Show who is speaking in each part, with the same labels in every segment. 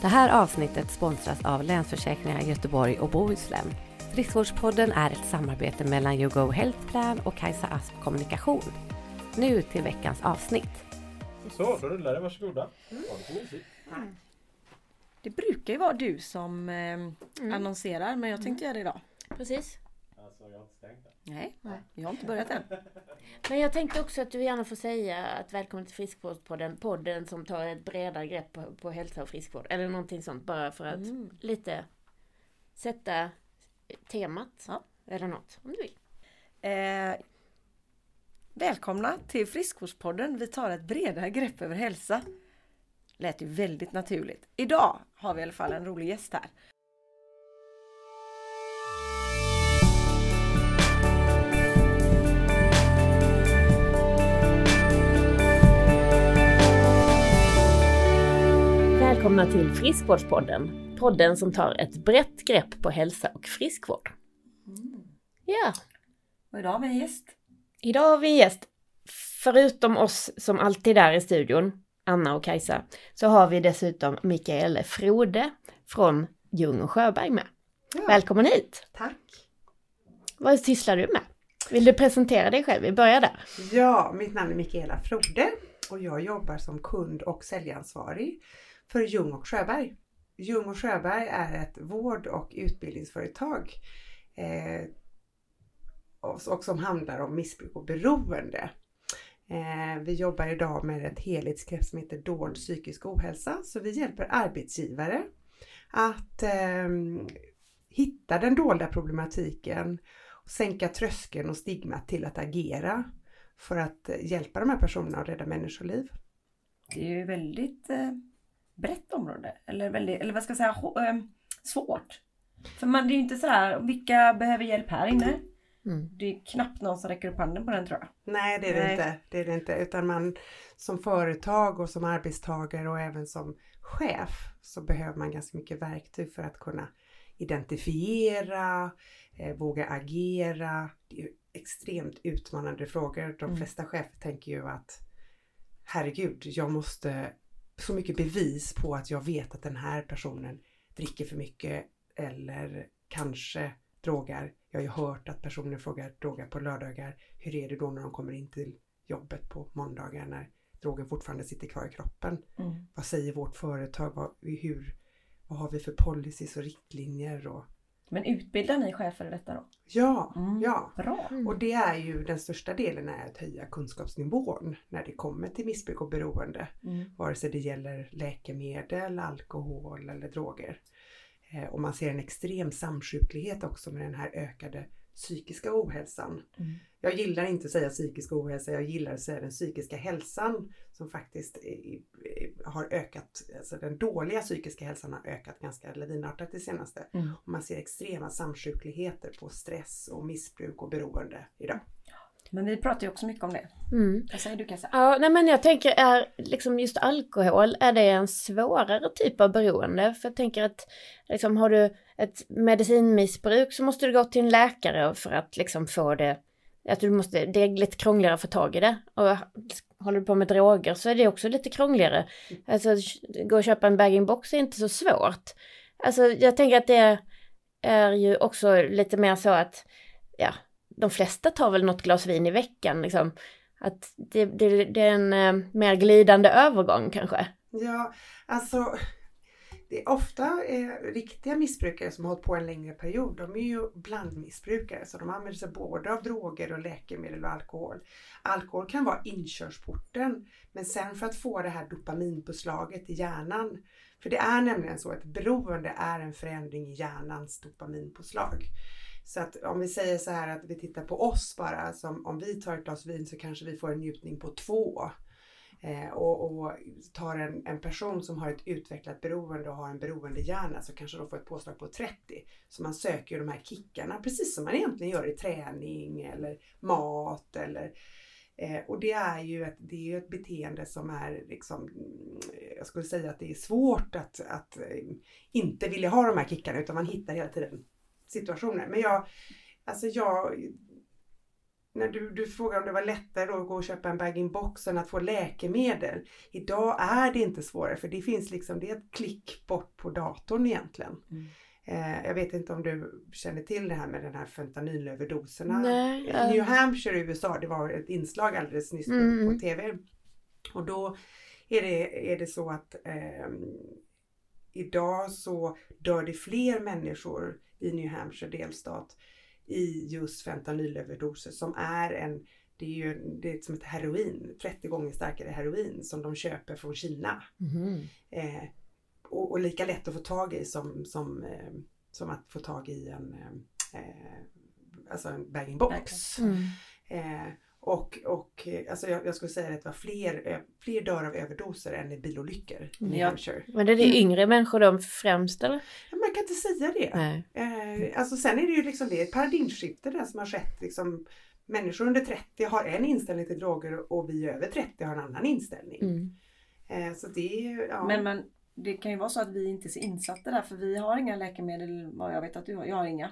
Speaker 1: Det här avsnittet sponsras av Länsförsäkringar Göteborg och Bohuslän. Friskvårdspodden är ett samarbete mellan YouGo Health Plan och Kajsa Asp Kommunikation. Nu till veckans avsnitt.
Speaker 2: Så, då rullar det. Varsågoda. Mm.
Speaker 3: Mm. Det brukar ju vara du som eh, mm. annonserar men jag tänkte mm. göra det idag.
Speaker 1: Precis.
Speaker 2: Alltså, jag har inte stängt
Speaker 3: det. Nej, nej, jag har inte börjat än.
Speaker 1: Men jag tänkte också att du gärna får säga att välkommen till Friskvårdspodden, podden som tar ett bredare grepp på, på hälsa och friskvård. Eller någonting sånt bara för att mm. lite sätta temat. Ja. Eller något, om du vill.
Speaker 3: Eh, välkomna till Friskvårdspodden. Vi tar ett bredare grepp över hälsa. Lät ju väldigt naturligt. Idag har vi i alla fall en rolig gäst här.
Speaker 1: Välkomna till Friskvårdspodden. Podden som tar ett brett grepp på hälsa och friskvård. Mm. Ja.
Speaker 3: Och idag har vi en gäst.
Speaker 1: Idag har vi en gäst. Förutom oss som alltid är i studion, Anna och Kajsa, så har vi dessutom Mikaela Frode från Ljung och Sjöberg med. Ja. Välkommen hit!
Speaker 4: Tack!
Speaker 1: Vad sysslar du med? Vill du presentera dig själv? Vi börjar där.
Speaker 4: Ja, mitt namn är Mikaela Frode och jag jobbar som kund och säljansvarig för Ljung och Sjöberg. Ljung och Sjöberg är ett vård och utbildningsföretag eh, och, som handlar om missbruk och beroende. Eh, vi jobbar idag med ett helhetsgrepp som heter dold psykisk ohälsa. Så vi hjälper arbetsgivare att eh, hitta den dolda problematiken, och sänka tröskeln och stigmat till att agera för att hjälpa de här personerna att rädda människoliv.
Speaker 3: Det är ju väldigt eh, brett område. Eller, väldigt, eller vad ska jag säga, ehm, svårt. För man, det är ju inte sådär, vilka behöver hjälp här inne? Mm. Det är knappt någon som räcker upp handen på den tror jag.
Speaker 4: Nej det är det Nej. inte. Det är det inte. Utan man som företag och som arbetstagare och även som chef så behöver man ganska mycket verktyg för att kunna identifiera, eh, våga agera. Det är extremt utmanande frågor. De mm. flesta chefer tänker ju att herregud, jag måste så mycket bevis på att jag vet att den här personen dricker för mycket eller kanske drogar. Jag har ju hört att personer frågar drogar på lördagar. Hur är det då när de kommer in till jobbet på måndagar när drogen fortfarande sitter kvar i kroppen? Mm. Vad säger vårt företag? Vad, hur, vad har vi för policies och riktlinjer? Och,
Speaker 3: men utbildar ni chefer i detta då?
Speaker 4: Ja, mm, ja.
Speaker 3: Bra.
Speaker 4: Mm. Och det är ju den största delen är att höja kunskapsnivån när det kommer till missbruk och beroende. Mm. Vare sig det gäller läkemedel, alkohol eller droger. Eh, och man ser en extrem samsjuklighet också med den här ökade psykiska ohälsan. Mm. Jag gillar inte att säga psykisk ohälsa, jag gillar att säga den psykiska hälsan som faktiskt har ökat, alltså den dåliga psykiska hälsan har ökat ganska lavinartat det senaste. Mm. Och man ser extrema samsjukligheter på stress och missbruk och beroende idag.
Speaker 3: Men vi pratar ju också mycket om det. Mm. Vad säger du Kajsa?
Speaker 1: Ja, nej men jag tänker är liksom just alkohol, är det en svårare typ av beroende? För jag tänker att liksom har du ett medicinmissbruk så måste du gå till en läkare för att liksom få det, att du måste, det är lite krångligare att få tag i det. Och håller du på med droger så är det också lite krångligare. Alltså gå och köpa en bag-in-box är inte så svårt. Alltså jag tänker att det är ju också lite mer så att, ja, de flesta tar väl något glas vin i veckan liksom. Att det, det, det är en eh, mer glidande övergång kanske.
Speaker 4: Ja, alltså det är ofta eh, riktiga missbrukare som har hållit på en längre period. De är ju blandmissbrukare så de använder sig både av droger och läkemedel och alkohol. Alkohol kan vara inkörsporten men sen för att få det här dopaminpåslaget i hjärnan. För det är nämligen så att beroende är en förändring i hjärnans dopaminpåslag. Så att om vi säger så här att vi tittar på oss bara, som om vi tar ett glas vin så kanske vi får en njutning på två. Eh, och, och, tar en, en person som har ett utvecklat beroende och har en beroendehjärna så kanske de får ett påslag på 30. Så man söker ju de här kickarna precis som man egentligen gör i träning eller mat eller eh, och det är ju ett, det är ett beteende som är liksom, jag skulle säga att det är svårt att, att eh, inte vilja ha de här kickarna utan man hittar hela tiden situationer. Men jag, alltså jag när du, du frågar om det var lättare att gå och köpa en bag-in-box än att få läkemedel. Idag är det inte svårare för det finns liksom, det är ett klick bort på datorn egentligen.
Speaker 3: Mm.
Speaker 4: Eh, jag vet inte om du känner till det här med den här fentanylöverdoserna.
Speaker 1: Nej.
Speaker 4: New Hampshire i USA, det var ett inslag alldeles nyss på,
Speaker 1: Mm.
Speaker 4: på TV. Och då är det, är det så att ehm, idag så dör det fler människor i New Hampshire delstat i just fentanylöverdoser som är en det är ju det är som ett heroin, 30 gånger starkare heroin som de köper från Kina.
Speaker 1: Mhm.
Speaker 4: Eh, och, och lika lätt att få tag i som, som, eh, som att få tag i en, eh, eh, alltså en bag-in-box.
Speaker 1: Mm.
Speaker 4: Eh, och och eh, alltså jag, jag skulle säga att det var fler, fler dör av överdoser än i bilolyckor i New
Speaker 3: Ja.
Speaker 4: Hampshire.
Speaker 1: Men det är det yngre människor de främst eller?
Speaker 4: Men man kan inte säga det.
Speaker 1: Nej.
Speaker 4: Eh, alltså sen är det ju liksom det paradigmskifte där som har skett. Liksom, människor under 30 har en inställning till droger och vi över 30 har en annan inställning.
Speaker 1: Mm.
Speaker 4: Eh, så det är ja.
Speaker 3: Men, men det kan ju vara så att vi inte är så insatta där för vi har inga läkemedel vad jag vet att du har. Jag har inga.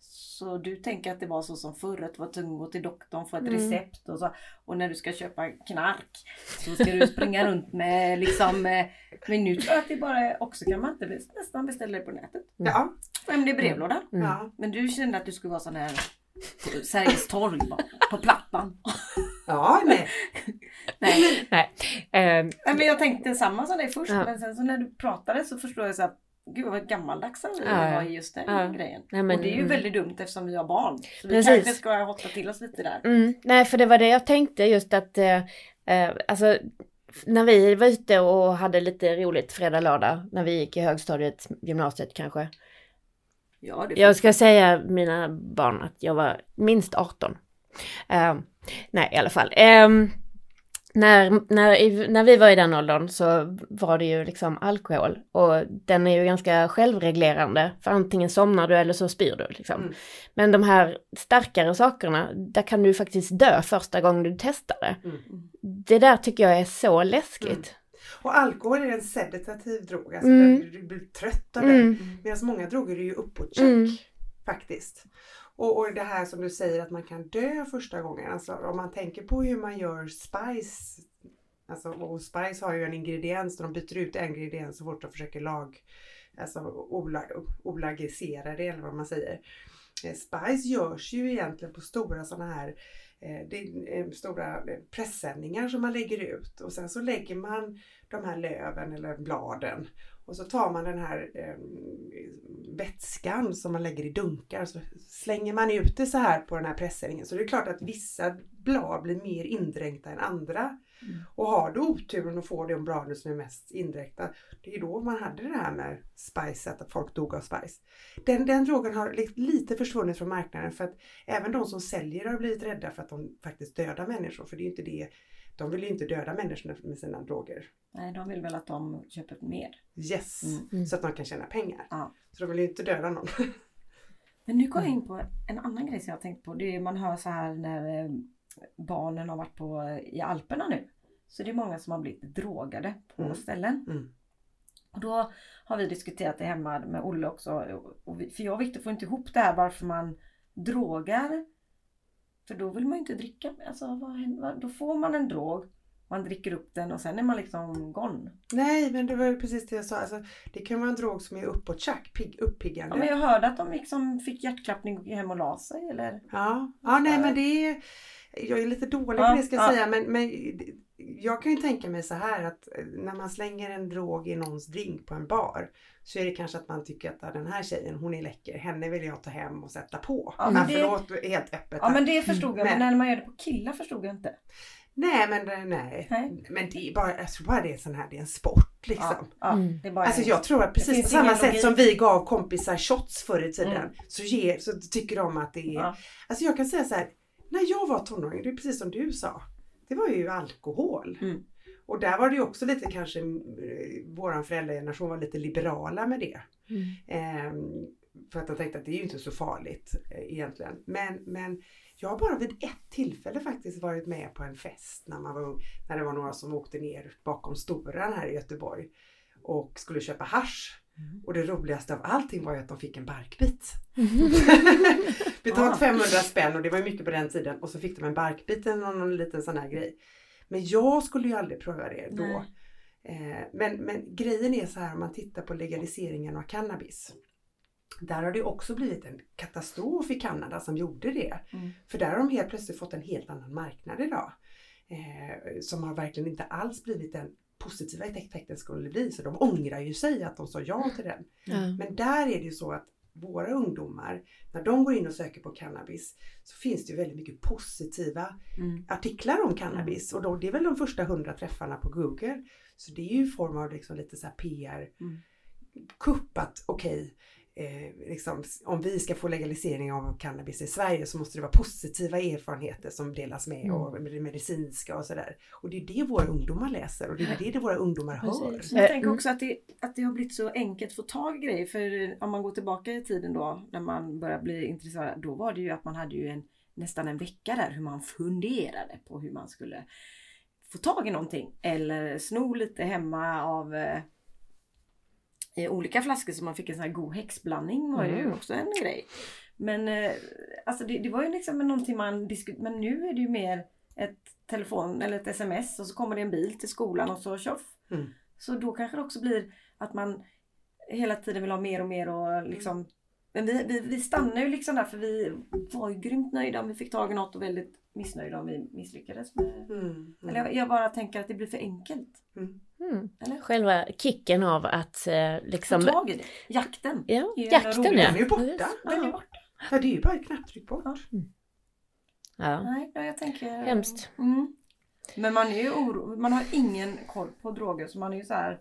Speaker 3: Så du tänker att det var så som förr att du var tvungen att gå till doktorn få ett
Speaker 1: Mm.
Speaker 3: recept och så. Och när du ska köpa knark så ska du springa runt med liksom. eh, Men nu tror jag att det bara också kan man inte nästan beställa det på nätet.
Speaker 4: ja,
Speaker 3: hem det i brevlådan.
Speaker 1: Mm.
Speaker 4: ja.
Speaker 3: Men du kände att du skulle vara sån här på Sergels torg bara, på Plattan.
Speaker 4: ja nej.
Speaker 3: Nej.
Speaker 1: Nej.
Speaker 3: Nej, men jag tänkte samma som dig först
Speaker 1: Ja.
Speaker 3: men sen så när du pratade så förstod jag så att Gud vad gammaldags vi
Speaker 1: Ja,
Speaker 3: var i just den
Speaker 1: Ja.
Speaker 3: grejen.
Speaker 1: Nej, men-
Speaker 3: och det är ju
Speaker 1: mm.
Speaker 3: väldigt dumt eftersom vi har barn. Så vi
Speaker 1: Precis.
Speaker 3: kanske ska hotta till oss lite där.
Speaker 1: Mm, nej, för det var det jag tänkte just att, eh, eh, alltså när vi var ute och hade lite roligt fredag, lördag, när vi gick i högstadiet, gymnasiet kanske.
Speaker 3: Ja, det
Speaker 1: Jag ska säga mina barn att jag var minst 18. Eh, nej, i alla fall. När, när, när vi var i den åldern så var det ju liksom alkohol och den är ju ganska självreglerande för antingen somnar du eller så spyr du liksom.
Speaker 4: Mm.
Speaker 1: Men de här starkare sakerna, där kan du faktiskt dö första gången du testar det.
Speaker 4: Mm.
Speaker 1: Det där tycker jag är så läskigt.
Speaker 4: Och alkohol är en sedativ drog. Alltså
Speaker 1: Mm.
Speaker 4: du, du blir trött av den.
Speaker 1: Mm,
Speaker 4: Medan många droger är ju uppåtcheck.
Speaker 1: mm,
Speaker 4: Faktiskt. Och, och det här som du säger att man kan dö första gången. Alltså om man tänker på hur man gör spice. Alltså, och spice har ju en ingrediens och de byter ut en ingrediens så fort de försöker lag, alltså olag, olagisera det eller vad man säger. Eh, spice görs ju egentligen på stora sådana här eh, det är eh, stora eh, pressändningar som man lägger ut och sen så lägger man de här löven eller bladen och så tar man den här eh, vätskan som man lägger i dunkar så slänger man ut det så här på den här pressändningen. Så det är klart att vissa blad blir mer indränkta än andra.
Speaker 3: Mm.
Speaker 4: Och har du oturen att få de bladen som är mest indränkta, det är då man hade det här med spice, att folk dog av spice. Den, den drogen har li- lite försvunnit från marknaden för att även de som säljer har blivit rädda för att de faktiskt dödar människor. För det är ju inte det, de vill ju inte döda människorna med sina droger.
Speaker 3: Nej, de vill väl att de köper mer.
Speaker 4: Yes,
Speaker 3: Mm.
Speaker 1: Mm.
Speaker 4: så att de kan tjäna pengar.
Speaker 3: Ja.
Speaker 4: Så de vill ju inte döda någon.
Speaker 3: Men nu går jag in på en annan grej som jag har tänkt på. Det är man hör så här när eh, barnen har varit på, eh, i Alperna nu. Så det är många som har blivit drogade på
Speaker 4: Mm.
Speaker 3: ställen.
Speaker 4: Mm.
Speaker 3: Och då har vi diskuterat det hemma med Olle också. Och vi, för jag och Victor får inte ihop det här varför man drogar. För då vill man ju inte dricka. Alltså, vad, händer- då får man en drog. Man dricker upp den och sen är man liksom gone.
Speaker 4: Nej, men det var ju precis det jag sa. Alltså, det kan vara en drog som är uppåt pigg, uppiggande.
Speaker 3: Ja, men jag hörde att de liksom fick hjärtklappning och gick hem och la sig. Eller?
Speaker 4: Ja, ja nej men det är, jag är lite dålig på det ska jag
Speaker 3: ja.
Speaker 4: säga men, men jag kan ju tänka mig så här att eh, när man slänger en drog i någons drink på en bar så är det kanske att man tycker att "Ah, den här tjejen hon är läcker, henne vill jag ta hem och sätta på.
Speaker 3: Ja, men
Speaker 4: men
Speaker 3: det-
Speaker 4: förlåt, helt öppet.
Speaker 3: Ja
Speaker 4: här.
Speaker 3: men det förstod jag. Men
Speaker 4: Men-
Speaker 3: när man gör det på killar förstod jag inte.
Speaker 4: Nej men det- nej.
Speaker 3: Nej.
Speaker 4: Men det är bara, jag tror bara det är sån här, det är en sport liksom.
Speaker 3: Ja, ja,
Speaker 1: Mm.
Speaker 3: det är bara
Speaker 4: Alltså jag tror att precis på samma sätt
Speaker 3: logik.
Speaker 4: som vi gav kompisar shots förr i tiden
Speaker 3: Mm.
Speaker 4: så, ger, så tycker de att det är
Speaker 3: Ja.
Speaker 4: Alltså jag kan säga så här, när jag var tonåring, det är precis som du sa, det var ju alkohol.
Speaker 3: Mm.
Speaker 4: Och där var det ju också lite kanske, eh, våran föräldrageneration var lite liberala med det.
Speaker 1: Mm.
Speaker 4: Ehm, för att de tänkte att det är ju inte så farligt eh, egentligen. Men, men jag har bara vid ett tillfälle faktiskt varit med på en fest när man var när det var några som åkte ner bakom Storan här i Göteborg och skulle köpa hasch. Och det roligaste av allting var ju att de fick en barkbit. Betalt
Speaker 3: Ah.
Speaker 4: 500 spänn och det var ju mycket på den tiden och så fick de en barkbit eller någon, någon liten sån här grej. Men jag skulle ju aldrig pröva det då. Eh, men, men grejen är så här om man tittar på legaliseringen av cannabis. Där har det också blivit en katastrof i Kanada som gjorde det.
Speaker 3: Mm.
Speaker 4: För där har de helt plötsligt fått en helt annan marknad idag. Eh, som har verkligen inte alls blivit den positiva effekten skulle bli. Så de ångrar ju sig att de sa ja till den.
Speaker 1: Ja.
Speaker 4: Men där är det ju så att våra ungdomar, när de går in och söker på cannabis så finns det ju väldigt mycket positiva
Speaker 3: Mm.
Speaker 4: artiklar om cannabis och då, det är väl de första hundra träffarna på Google. Så det är ju i form av liksom lite så här PR
Speaker 3: Mm.
Speaker 4: kupp att okej, eh, liksom, om vi ska få legalisering av cannabis i Sverige så måste det vara positiva erfarenheter som delas med
Speaker 1: Mm.
Speaker 4: och det medicinska och sådär. Och det är det våra ungdomar läser och det är det våra ungdomar hör.
Speaker 3: Jag
Speaker 1: Eh,
Speaker 3: tänker
Speaker 1: mm.
Speaker 3: också att det, att det har blivit så enkelt att få tag i grejer. För om man går tillbaka i tiden då när man började bli intresserad. Då var det ju att man hade ju en, nästan en vecka där hur man funderade på hur man skulle få tag i någonting. Eller sno lite hemma av eh, i olika flaskor så man fick en sån här god häxblandning var ju
Speaker 1: Mm.
Speaker 3: också en grej. Men eh, alltså det, det var ju liksom någonting man diskuterade. Men nu är det ju mer ett telefon eller ett sms och så kommer det en bil till skolan och så tjoff.
Speaker 4: Mm.
Speaker 3: Så då kanske det också blir att man hela tiden vill ha mer och mer och liksom Men vi, vi, vi stannar ju liksom där för vi var ju grymt nöjda om vi fick tag i något och väldigt missnöjda om vi misslyckades med
Speaker 4: Mm, mm,
Speaker 3: Eller jag, bara tänker att det blir för enkelt.
Speaker 4: mm.
Speaker 1: Mm.
Speaker 3: Eller?
Speaker 1: Själva kicken av att eh,
Speaker 3: Få
Speaker 1: liksom...
Speaker 3: tag i det. Jakten.
Speaker 1: Ja,
Speaker 3: är
Speaker 1: jakten ja.
Speaker 4: Den är ju borta.
Speaker 3: Den är borta.
Speaker 4: Ja, det är ju bara ett knapptryck bort.
Speaker 3: Ja.
Speaker 1: Ja.
Speaker 3: Nej, ja, jag tänker...
Speaker 1: Hemskt.
Speaker 3: Mm. Men man är ju oro... Man har ingen koll på droger så man är ju så här...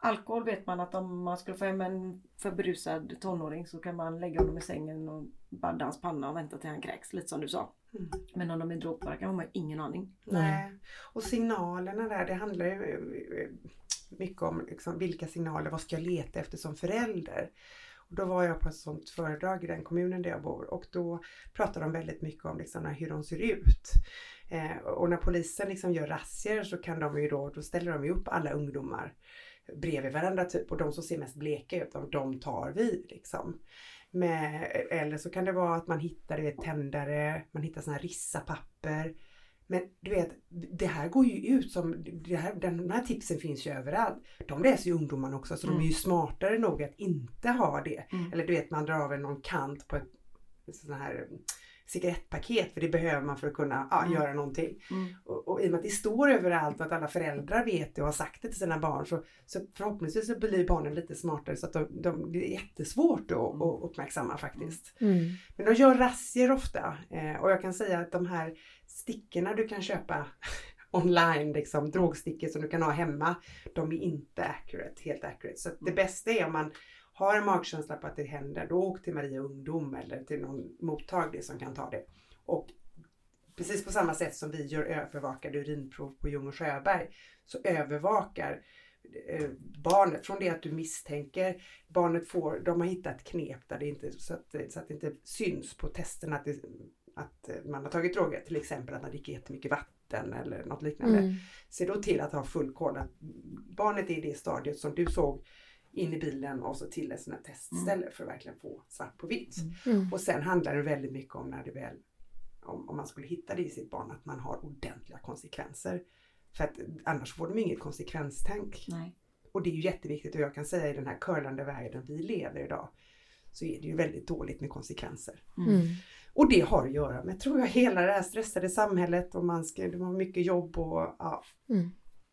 Speaker 3: Alkohol vet man att om man skulle få hem en för berusad tonåring så kan man lägga honom i sängen och badda hans panna och vänta till han kräks. Lite som du sa.
Speaker 4: Mm.
Speaker 3: Men om de är drogpåverkade har man ju ingen aning.
Speaker 4: Nej. Och signalerna där, det handlar ju eh, mycket om liksom, vilka signaler, vad ska jag leta efter som förälder? Och då var jag på ett sånt föredrag i den kommunen där jag bor och då pratade de väldigt mycket om liksom, hur de ser ut. Eh, och när polisen liksom gör razzior så kan de ju då, då ställer de ju upp alla ungdomar bredvid varandra typ och de som ser mest bleka ut, de, de tar vi liksom. Med, eller så kan det vara att man hittar du vet, tändare, man hittar såna här rissapapper. Men du vet, det här går ju ut som, det här, den, de här tipsen finns ju överallt. De läser ju ungdomarna också så de är ju smartare nog att inte ha det.
Speaker 3: Mm.
Speaker 4: Eller du vet man drar av någon kant på ett sån här cigarettpaket för det behöver man för att kunna ja,
Speaker 3: Mm.
Speaker 4: göra någonting.
Speaker 3: Mm.
Speaker 4: Och, och i och med att det står överallt och att alla föräldrar vet det och har sagt det till sina barn så, så förhoppningsvis så blir barnen lite smartare så att de, de, det är jättesvårt att, att uppmärksamma faktiskt.
Speaker 1: Mm.
Speaker 4: Men de gör razzior ofta eh, och jag kan säga att de här stickorna du kan köpa online, liksom drogstickor som du kan ha hemma, de är inte accurate, helt accurate. Så det bästa är om man har en magkänsla på att det händer, då åk till Maria Ungdom eller till någon mottagning som kan ta det. Och precis på samma sätt som vi gör övervakade urinprov på Ljung och Sjöberg så övervakar eh, barnet från det att du misstänker barnet får, de har hittat knep där det inte, så att, så att det inte syns på testen att, det, att man har tagit droger, till exempel att man dricker jättemycket vatten eller något liknande.
Speaker 1: Mm.
Speaker 4: Se då till att ha full koll att barnet är i det stadiet som du såg in i bilen och så till ett sånt här testställe för att verkligen få svart på vitt.
Speaker 1: Mm.
Speaker 4: Och sen handlar det väldigt mycket om när det väl, om, om man skulle hitta det i sitt barn, att man har ordentliga konsekvenser. För att annars får de inget konsekvenstänk.
Speaker 3: Nej.
Speaker 4: Och det är ju jätteviktigt och jag kan säga i den här curlande världen vi lever idag så är det ju väldigt dåligt med konsekvenser.
Speaker 1: Mm.
Speaker 4: Och det har att göra med, tror jag, hela det här stressade samhället och man ska, de har mycket jobb och ja.
Speaker 1: Mm.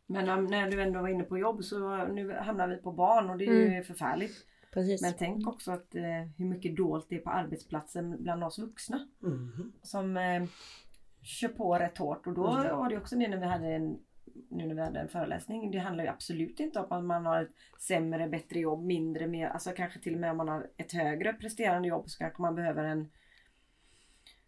Speaker 3: Men när du ändå var inne på jobb så nu hamnar vi på barn och det är ju
Speaker 1: Mm.
Speaker 3: förfärligt.
Speaker 1: Precis.
Speaker 3: Men tänk också att eh, hur mycket dolt det är på arbetsplatsen bland oss vuxna.
Speaker 4: mhm.
Speaker 3: Som eh, kör på rätt hårt. Och då
Speaker 4: Mm.
Speaker 3: var det också det när vi hade en nu när vi hade en föreläsning. Det handlar ju absolut inte om att man har ett sämre, bättre jobb, mindre, mer, alltså kanske till och med om man har ett högre presterande jobb så kanske man behöver en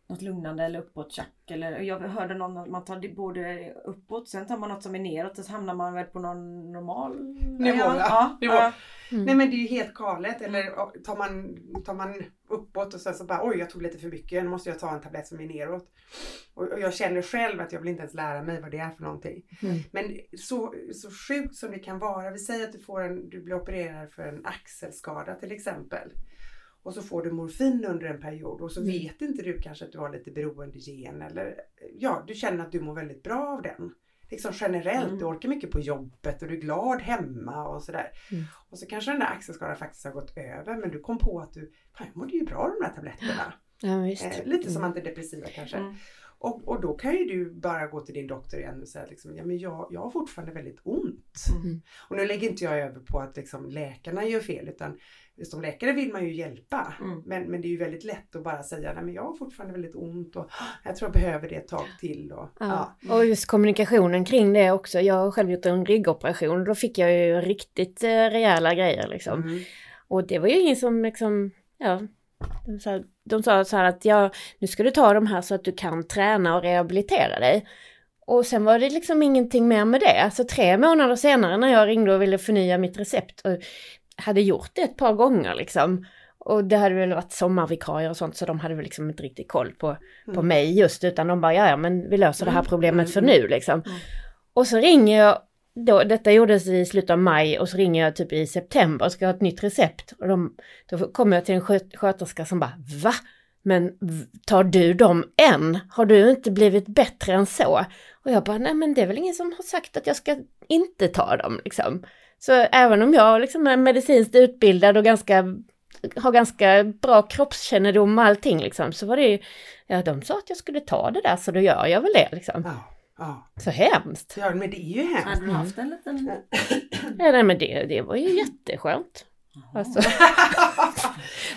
Speaker 3: något lugnande eller uppåt tjack eller jag hörde någon att man tar det både uppåt sen tar man något som är neråt och så hamnar man väl på någon normal
Speaker 4: Nivå, ja.
Speaker 3: ja,
Speaker 4: Nivå.
Speaker 3: ja.
Speaker 1: Mm.
Speaker 4: Nej men det är ju helt galet. Eller tar man, tar man uppåt och sen så bara oj jag tog lite för mycket, nu måste jag ta en tablett som är neråt. Och, och jag känner själv att jag vill inte ens lära mig vad det är för någonting.
Speaker 1: Mm.
Speaker 4: Men så, så sjukt som det kan vara, vi säger att du, får en, du blir opererad för en axelskada till exempel. Och så får du morfin under en period och så
Speaker 1: Mm.
Speaker 4: vet inte du kanske att du har lite beroendegen eller ja, du känner att du mår väldigt bra av den. Liksom generellt,
Speaker 3: Mm.
Speaker 4: du orkar mycket på jobbet och du är glad hemma och sådär.
Speaker 1: Mm.
Speaker 4: Och så kanske den där axelskadan faktiskt har gått över men du kom på att du, fan jag mådde ju bra av de där tabletterna.
Speaker 1: Ja, visst.
Speaker 4: Eh, lite som
Speaker 1: Mm.
Speaker 4: antidepressiva kanske.
Speaker 3: Mm.
Speaker 4: Och, och då kan ju du bara gå till din doktor igen och säga liksom, ja men jag, jag har fortfarande väldigt ont.
Speaker 1: Mm.
Speaker 4: Och nu lägger inte jag över på att liksom läkarna gör fel utan som läkare vill man ju hjälpa.
Speaker 3: Mm.
Speaker 4: Men, men det är ju väldigt lätt att bara säga, nej men jag har fortfarande väldigt ont och jag tror jag behöver det ett tag till. Och, ja.
Speaker 1: Ja. Och just kommunikationen kring det också. Jag har själv gjort en ryggoperation och då fick jag ju riktigt eh, rejäla grejer liksom.
Speaker 4: Mm.
Speaker 1: Och det var ju ingen som liksom, ja, de sa, de sa så här att ja, nu ska du ta de här så att du kan träna och rehabilitera dig. Och sen var det liksom ingenting mer med det. Alltså tre månader senare när jag ringde och ville förnya mitt recept och hade gjort det ett par gånger liksom. Och det hade väl varit sommarvikarier och sånt så de hade väl liksom inte riktigt koll på, på
Speaker 4: Mm.
Speaker 1: mig just utan de bara ja, ja men vi löser det här
Speaker 4: Mm,
Speaker 1: problemet för
Speaker 4: mm,
Speaker 1: nu liksom.
Speaker 3: Mm.
Speaker 1: Och så ringer jag då, detta gjordes i slutet av maj och så ringer jag typ i september och ska ha ett nytt recept. Och de, då kommer jag till en skö- sköterska som bara va? Men tar du dem än? Har du inte blivit bättre än så? Och jag bara nej men det är väl ingen som har sagt att jag ska inte ta dem liksom. Så även om jag liksom är medicinskt utbildad och ganska har ganska bra kroppskännedom och allting liksom så var det ju, ja de sa att jag skulle ta det där så då gör jag väl det liksom.
Speaker 4: Ja, ja.
Speaker 1: Så hemskt.
Speaker 4: ja, men det är ju hemskt.
Speaker 3: Hade du haft en liten...
Speaker 1: Ja, nej, men det, det var ju jätteskönt. Alltså.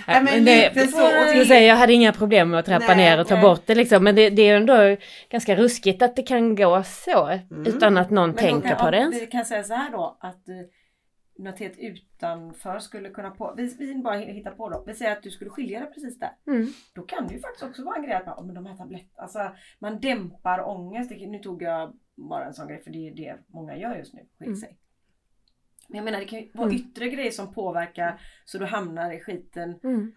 Speaker 4: Nej, men
Speaker 1: det,
Speaker 4: lite så.
Speaker 1: jag, ska säga, jag hade inga problem med att trappa
Speaker 4: Nej,
Speaker 1: ner och ta
Speaker 3: nej.
Speaker 1: bort det liksom, men det, det är ändå ganska ruskigt att det kan gå så
Speaker 4: Mm.
Speaker 1: utan att någon
Speaker 3: Men
Speaker 1: tänker
Speaker 3: kan,
Speaker 1: på det ens.
Speaker 3: Vi kan säga så här då att eh, något helt utanför skulle kunna på... Vi, vi bara hittar på då. Vi säger att du skulle skilja dig precis där.
Speaker 1: Mm.
Speaker 3: Då kan det ju faktiskt också vara en grej att man, "Ja, men de här tabletterna, alltså man dämpar ångest. Nu tog jag bara en sån grej för det är det många gör just nu, skiljer
Speaker 1: Mm.
Speaker 3: Men jag menar det kan ju vara
Speaker 1: Mm.
Speaker 3: yttre grejer som påverkar så du hamnar i skiten.
Speaker 1: Mm.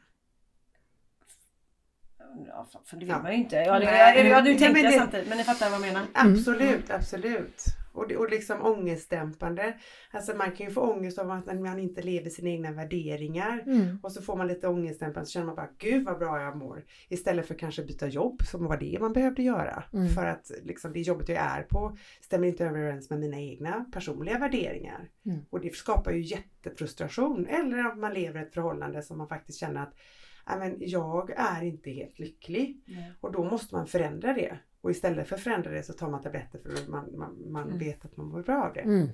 Speaker 3: Ja, för- det vill
Speaker 4: Ja.
Speaker 3: man ju inte. Ja, det,
Speaker 4: Nej,
Speaker 3: ja, ja, nu
Speaker 4: nej,
Speaker 3: tänkte
Speaker 4: men
Speaker 3: jag samtidigt men ni fattar vad jag menar.
Speaker 4: Absolut, absolut. Och, och liksom ångestdämpande. Alltså man kan ju få ångest av att man inte lever sina egna värderingar.
Speaker 1: Mm.
Speaker 4: Och så får man lite ångestdämpande så känner man bara gud vad bra jag mår. Istället för kanske byta jobb som var det man behövde göra.
Speaker 1: Mm.
Speaker 4: För att liksom, det jobbet jag är på stämmer inte överens med mina egna personliga värderingar.
Speaker 1: Mm.
Speaker 4: Och det skapar ju jättefrustration. Eller att man lever ett förhållande som man faktiskt känner att "Nej, men jag är inte helt lycklig. Och då måste man förändra det. Och istället för att förändra det så tar man tabletter för att man, man, man
Speaker 3: Mm.
Speaker 4: vet att man mår bra av det.
Speaker 1: Mm.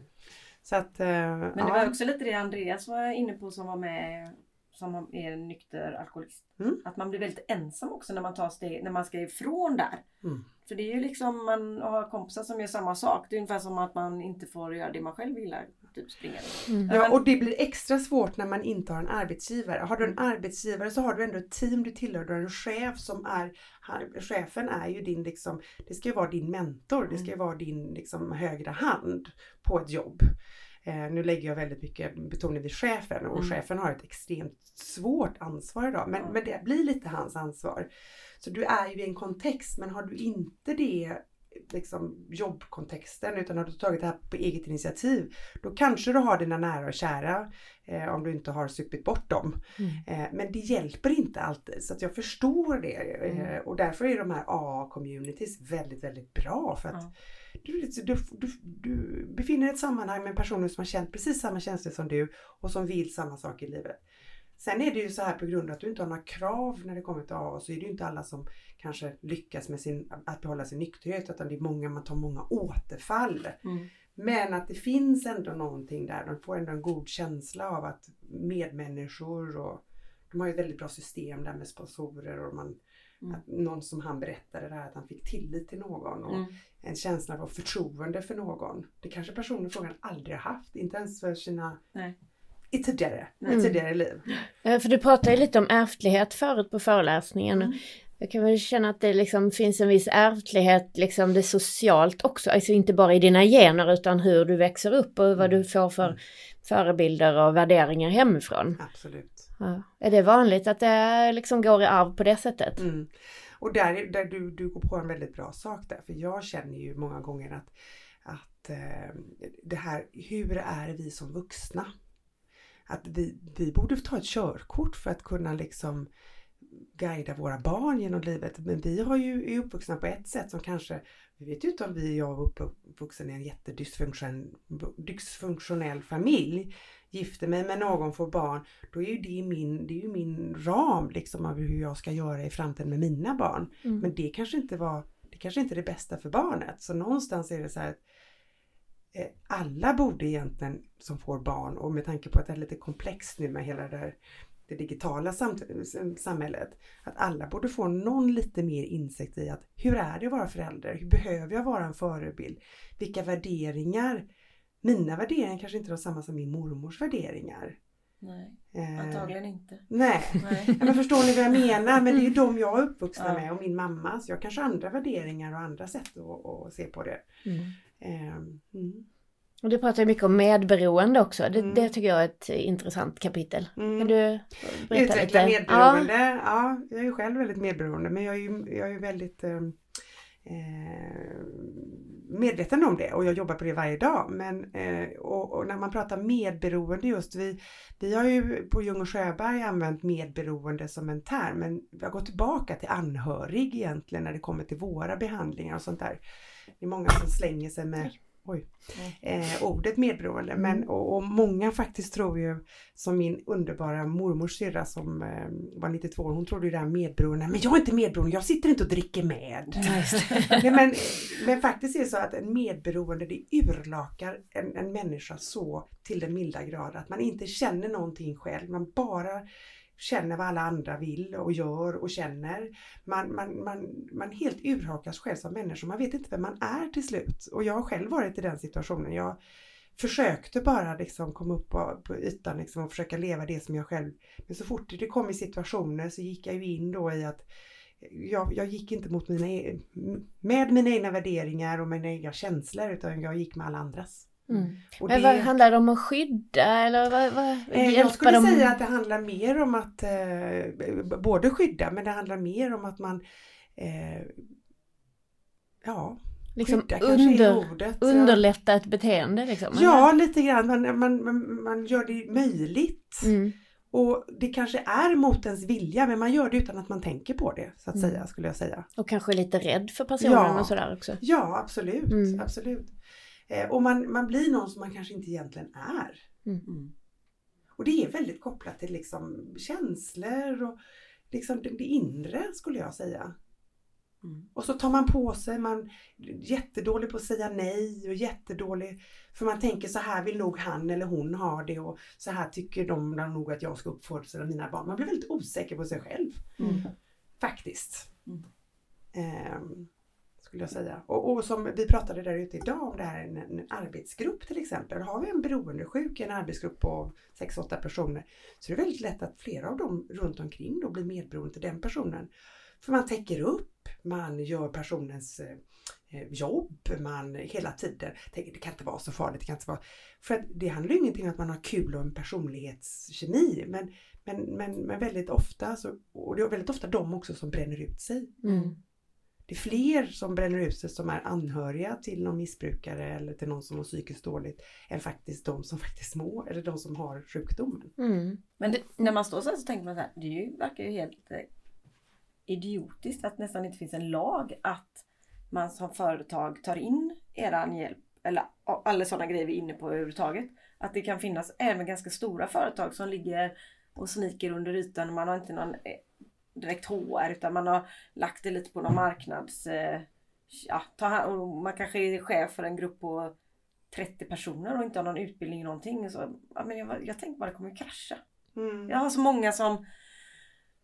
Speaker 4: Så att, eh,
Speaker 3: Men det
Speaker 4: ja.
Speaker 3: var också lite det Andreas var inne på som var med som är en nykter alkoholist.
Speaker 4: Mm.
Speaker 3: Att man blir väldigt ensam också när man tar steg, när man ska ifrån där.
Speaker 4: Mm.
Speaker 3: För det är ju liksom man har kompisar som gör samma sak. Det är ungefär som att man inte får göra det man själv gillar. Typ springa.
Speaker 1: Mm.
Speaker 4: Ja, och det blir extra svårt när man inte har en arbetsgivare. Har du en arbetsgivare så har du ändå ett team du tillhör. Du har en chef som är, han, chefen är ju din liksom, det ska ju vara din mentor. Det ska ju vara din liksom högra hand på ett jobb. Eh, nu lägger jag väldigt mycket betoning vid chefen och
Speaker 3: Mm.
Speaker 4: chefen har ett extremt svårt ansvar idag. Men,
Speaker 3: Ja.
Speaker 4: men det blir lite hans ansvar. Så du är ju i en kontext men har du inte det liksom jobbkontexten utan har du tagit det här på eget initiativ då kanske du har dina nära och kära eh, om du inte har supit bort dem.
Speaker 1: Mm.
Speaker 4: Eh, men det hjälper inte alltid så att jag förstår det eh,
Speaker 3: Mm.
Speaker 4: och därför är de här AA-communities väldigt, väldigt bra för att
Speaker 3: Ja.
Speaker 4: du, du, du, du befinner dig i ett sammanhang med personer som har känt precis samma känslor som du och som vill samma sak i livet. Sen är det ju så här på grund av att du inte har några krav när det kommer till AA så är det ju inte alla som kanske lyckas med sin, att behålla sin nykterhet utan det är många, man tar många återfall.
Speaker 3: Mm.
Speaker 4: Men att det finns ändå någonting där, de får ändå en god känsla av att medmänniskor och de har ju ett väldigt bra system där med sponsorer och man,
Speaker 3: Mm.
Speaker 4: att någon som han berättade där att han fick tillit till någon och
Speaker 3: Mm.
Speaker 4: en känsla av förtroende för någon. Det kanske personer i frågan aldrig har haft, inte ens för sina
Speaker 3: Nej.
Speaker 4: i tidigare,
Speaker 3: Nej.
Speaker 4: i tidigare liv.
Speaker 1: Eh, För du pratade ju lite om ärftlighet förut på föreläsningen.
Speaker 3: Mm.
Speaker 1: Jag kan väl känna att det liksom finns en viss ärftlighet, liksom det socialt också. Alltså inte bara i dina gener utan hur du växer upp och vad du får för förebilder och värderingar hemifrån.
Speaker 4: Absolut.
Speaker 1: Ja. Är det vanligt att det liksom går i arv på det sättet?
Speaker 4: Mm. Och där, där du, du går på en väldigt bra sak där, för jag känner ju många gånger att, att eh, det här, hur är vi som vuxna? Att vi, vi borde ta ett körkort för att kunna liksom guida våra barn genom livet. Men vi har ju, är uppvuxna på ett sätt som kanske, vi vet ju inte om vi, jag var uppvuxen i en jättedysfunktionell familj gifter mig med någon, får barn, då är ju det min, det är ju min ram liksom av hur jag ska göra i framtiden med mina barn.
Speaker 1: Mm.
Speaker 4: Men det kanske inte var, det kanske inte är det bästa för barnet. Så någonstans är det så här att eh, alla borde egentligen som får barn och med tanke på att det är lite komplext nu med hela det här det digitala sam samhället. Att alla borde få någon lite mer insikt i att hur är det att vara förälder? Hur behöver jag vara en förebild? Vilka värderingar mina värderingar kanske inte var samma som min mormors värderingar.
Speaker 3: Nej,
Speaker 4: Eh,
Speaker 3: antagligen inte.
Speaker 4: nej,
Speaker 3: Nej.
Speaker 4: Ja, men förstår ni vad jag menar? Men det är ju de jag är uppvuxna
Speaker 3: Ja.
Speaker 4: med och min mamma. Så jag kanske har andra värderingar och andra sätt att, att se på det.
Speaker 1: Mm.
Speaker 4: Eh, mm.
Speaker 1: Och du pratar ju mycket om medberoende också. Det,
Speaker 4: Mm.
Speaker 1: det tycker jag är ett intressant kapitel.
Speaker 4: Mm.
Speaker 1: Kan du berätta
Speaker 4: Utveckla
Speaker 1: lite?
Speaker 4: medberoende. Ja. jag är ju själv väldigt medberoende men jag är ju, jag är väldigt eh, eh, medveten om det och jag jobbar på det varje dag. Men, eh, och, och när man pratar medberoende just, vi, vi har ju på Ljung och Sjöberg använt medberoende som en term men vi har gått tillbaka till anhörig egentligen när det kommer till våra behandlingar och sånt där. Det är många som slänger sig med Oj. Eh, ordet medberoende. Men, och, och många faktiskt tror ju, som min underbara mormors syrra som eh, var 92 år, hon trodde ju det här medberoende, men jag är inte medberoende, jag sitter inte och dricker med. Nej, men, men faktiskt är det så att en medberoende det urlakar en, en människa så till den milda grad att man inte känner någonting själv, man bara känner vad alla andra vill och gör och känner. Man, man, man, man helt urhakas själv som människa, man vet inte vem man är till slut. Och jag har själv varit i den situationen. Jag försökte bara liksom komma upp på, på ytan liksom och försöka leva det som jag själv... Men så fort det kom i situationer så gick jag ju in då i att jag, jag gick inte mot mina, e-, med mina egna värderingar och mina egna känslor utan jag gick med alla andras.
Speaker 1: Mm.
Speaker 4: Och
Speaker 1: Men
Speaker 4: det-
Speaker 1: vad handlar det om att skydda eller vad, vad
Speaker 4: Eh, Jag skulle
Speaker 1: dem?
Speaker 4: säga att det handlar mer om att eh, både skydda men det handlar mer om att man eh, Ja,
Speaker 1: liksom
Speaker 4: skydda
Speaker 1: under,
Speaker 4: ordet.
Speaker 1: underlätta ett beteende liksom?
Speaker 4: Ja, lite grann. Man, man, man, man gör det möjligt.
Speaker 1: Mm.
Speaker 4: Och det kanske är mot ens vilja men man gör det utan att man tänker på det så att
Speaker 1: Mm.
Speaker 4: säga skulle jag säga.
Speaker 1: Och kanske lite rädd för personen
Speaker 4: Ja.
Speaker 1: och sådär också.
Speaker 4: Ja, absolut.
Speaker 1: Mm.
Speaker 4: absolut. Eh, och man, man blir någon som man kanske inte egentligen är.
Speaker 3: Mm.
Speaker 4: Och det är väldigt kopplat till liksom känslor och liksom det, det inre skulle jag säga.
Speaker 3: Mm.
Speaker 4: Och så tar man på sig, man är jättedålig på att säga nej och jättedålig för man tänker så här vill nog han eller hon ha det och så här tycker de nog att jag ska uppfostra mina barn. Man blir väldigt osäker på sig själv
Speaker 3: Mm.
Speaker 4: faktiskt.
Speaker 3: Mm.
Speaker 4: Ehm, skulle jag säga. Och, och som vi pratade där ute idag om det här en, en arbetsgrupp till exempel. Har vi en beroendesjuk i en arbetsgrupp på 6-8 personer så är det väldigt lätt att flera av dem runt omkring då blir medberoende till den personen. För man täcker upp, man gör personens eh, eh, jobb, man hela tiden tänker det kan inte vara så farligt, det kan inte vara... För att det handlar ju ingenting om att man har kul och en personlighetskemi men, men, men, men väldigt ofta så, och det är väldigt ofta de också som bränner ut sig.
Speaker 1: Mm.
Speaker 4: Det är fler som bränner ut sig som är anhöriga till någon missbrukare eller till någon som mår psykiskt dåligt än faktiskt de som faktiskt mår eller de som har sjukdomen.
Speaker 1: Mm.
Speaker 3: Men det, när man står så här så tänker man så här, det är ju, verkar ju helt eh, idiotiskt att nästan inte finns en lag att man som företag tar in eran hjälp eller alla sådana grejer vi är inne på överhuvudtaget. Att det kan finnas även ganska stora företag som ligger och sniker under ytan och man har inte någon eh, direkt HR utan man har lagt det lite på någon marknads... Eh, ja, ta, man kanske är chef för en grupp på 30 personer och inte har någon utbildning i någonting. Så, ja, men jag, jag tänker bara det kommer krascha.
Speaker 4: Mm.
Speaker 3: Jag har så många som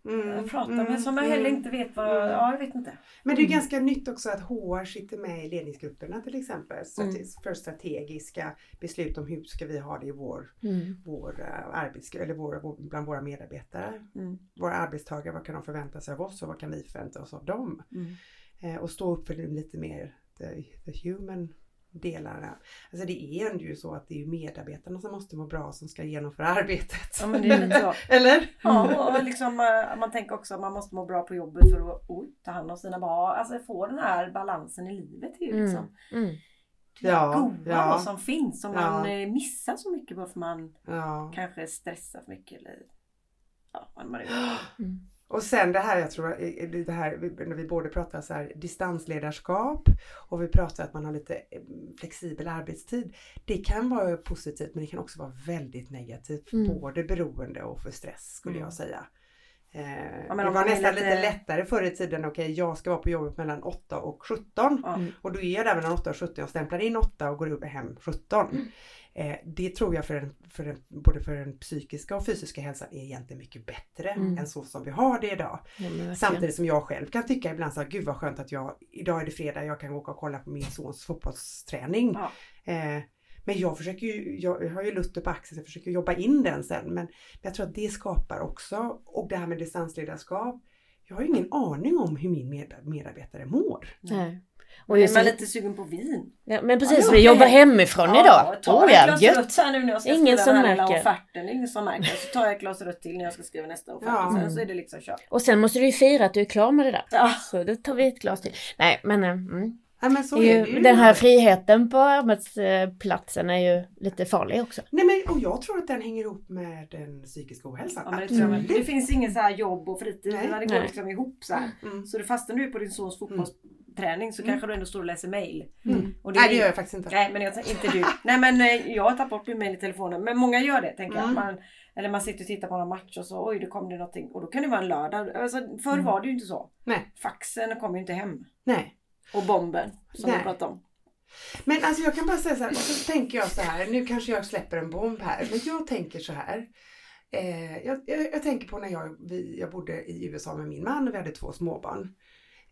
Speaker 4: Mm.
Speaker 3: jag pratar
Speaker 4: Mm.
Speaker 3: med som jag heller
Speaker 4: Mm.
Speaker 3: inte vet vad...
Speaker 4: Mm.
Speaker 3: Ja, jag vet inte.
Speaker 4: Men det är
Speaker 3: Mm.
Speaker 4: ganska nytt också att HR sitter med i ledningsgrupperna till exempel. Strate-
Speaker 3: Mm.
Speaker 4: För strategiska beslut om hur ska vi ha det i vår,
Speaker 1: Mm.
Speaker 4: vår uh, arbetsgrupp eller vår, bland våra medarbetare. Våra arbetstagare, vad kan de förvänta sig av oss och vad kan vi förvänta oss av dem? Eh, och stå upp för lite mer the, the human delarna. Alltså det är ändå ju så att det är ju medarbetarna som måste må bra som ska genomföra arbetet.
Speaker 3: Ja men det är så.
Speaker 4: Eller?
Speaker 3: Ja och liksom eh, man tänker också att man måste må bra på jobbet för att oj, ta hand om sina barn. Alltså få den här balansen i livet. Det är ju liksom
Speaker 1: Mm. Mm.
Speaker 3: det
Speaker 4: Ja,
Speaker 3: goda
Speaker 4: ja.
Speaker 3: som finns som
Speaker 4: Ja.
Speaker 3: man eh, missar så mycket bara för man
Speaker 4: Ja.
Speaker 3: kanske stressar för mycket eller ja, man nu
Speaker 1: Mm.
Speaker 4: Och sen det här, jag tror, det här när vi både pratar så här distansledarskap och vi pratar att man har lite eh, flexibel arbetstid. Det kan vara positivt men det kan också vara väldigt negativt
Speaker 1: Mm.
Speaker 4: både beroende och för stress skulle
Speaker 3: Mm.
Speaker 4: jag säga. Eh,
Speaker 3: men
Speaker 4: det var nästan
Speaker 3: lite-
Speaker 4: lite lättare förr i tiden, okej jag ska vara på jobbet mellan 8 och 17
Speaker 3: Ja.
Speaker 1: Mm.
Speaker 4: och då är jag där mellan 8 och 17 och stämplar in 8 och går upp hem 17. Eh, det tror jag för den, för den, både för den psykiska och fysiska hälsan är egentligen mycket bättre
Speaker 1: Mm.
Speaker 4: än så som vi har det idag.
Speaker 1: Ja.
Speaker 4: Samtidigt som jag själv kan tycka ibland så här, gud vad skönt att jag, idag är det fredag, jag kan åka och kolla på min sons fotbollsträning.
Speaker 3: Ja.
Speaker 4: Eh, men jag försöker ju, jag har ju Luther på axeln, så jag försöker jobba in den sen. Men, jag tror att det skapar också, och det här med distansledarskap, jag har ju ingen aning om hur min med, medarbetare mår.
Speaker 1: Nej.
Speaker 3: Och
Speaker 1: Och
Speaker 3: är
Speaker 1: just,
Speaker 3: man lite sugen på vin?
Speaker 1: ja, men precis,
Speaker 3: Ja,
Speaker 1: vi jobbar hemifrån idag.
Speaker 3: ta
Speaker 1: Oh
Speaker 3: ett
Speaker 1: ja,
Speaker 3: glas rött här nu när jag ska
Speaker 1: Ingen
Speaker 3: skriva den här offerten. Ingen som märker. Så tar jag ett glas rött till när jag ska skriva nästa offert.
Speaker 4: Ja.
Speaker 3: Sen så är det liksom kört.
Speaker 1: Och sen måste du ju fira att du är klar med det där.
Speaker 3: Ja.
Speaker 1: Så då tar vi ett glas till. Nej, men eh, mm.
Speaker 4: Ja, men så är det
Speaker 1: ju, den här friheten på arbetsplatsen är ju lite farlig också.
Speaker 4: Nej men och jag tror att den hänger ihop med den psykiska ohälsan.
Speaker 3: Ja, men det,
Speaker 4: Absolut.
Speaker 3: det finns ingen så här jobb och fritid.
Speaker 4: Nej.
Speaker 3: Det går
Speaker 1: Nej.
Speaker 3: liksom ihop så här.
Speaker 4: Mm.
Speaker 3: Så det fastnar du på din sons fotbollsträning så
Speaker 4: Mm.
Speaker 3: kanske du ändå står och läser mail.
Speaker 4: Mm.
Speaker 3: Och
Speaker 4: Nej det gör jag faktiskt inte.
Speaker 3: Nej men jag, inte du. Nej men eh, jag har tagit bort min mail i telefonen. Men många gör det tänker
Speaker 4: Mm.
Speaker 3: jag. Man, eller man sitter och tittar på någon match och så oj det kom det någonting. Och då kan det vara en lördag. Alltså, förr
Speaker 1: Mm.
Speaker 3: var det ju inte så.
Speaker 4: Nej.
Speaker 3: Faxen kom ju inte hem.
Speaker 4: Nej.
Speaker 3: Och bomben som
Speaker 4: Nej.
Speaker 3: vi pratade om.
Speaker 4: Men alltså jag kan bara säga så här, så tänker jag så här, nu kanske jag släpper en bomb här, men jag tänker så här. Eh, jag, jag, jag tänker på när jag, vi, jag bodde i USA med min man och vi hade två småbarn.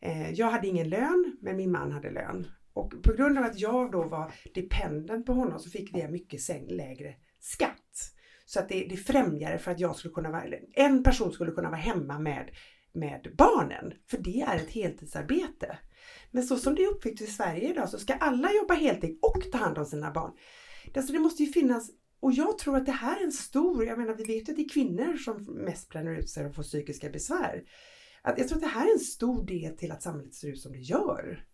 Speaker 4: Eh, jag hade ingen lön, men min man hade lön. Och på grund av att jag då var dependent på honom så fick vi mycket lägre skatt. Så att det, det främjade för att jag skulle kunna vara, en person skulle kunna vara hemma med, med barnen. För det är ett heltidsarbete. Men så som det är uppbyggt i Sverige idag så ska alla jobba heltid och ta hand om sina barn. Alltså det måste ju finnas, och jag tror att det här är en stor, jag menar vi vet ju att det är kvinnor som mest bränner ut sig och får psykiska besvär. Att jag tror att det här är en stor del till att samhället ser ut som det gör.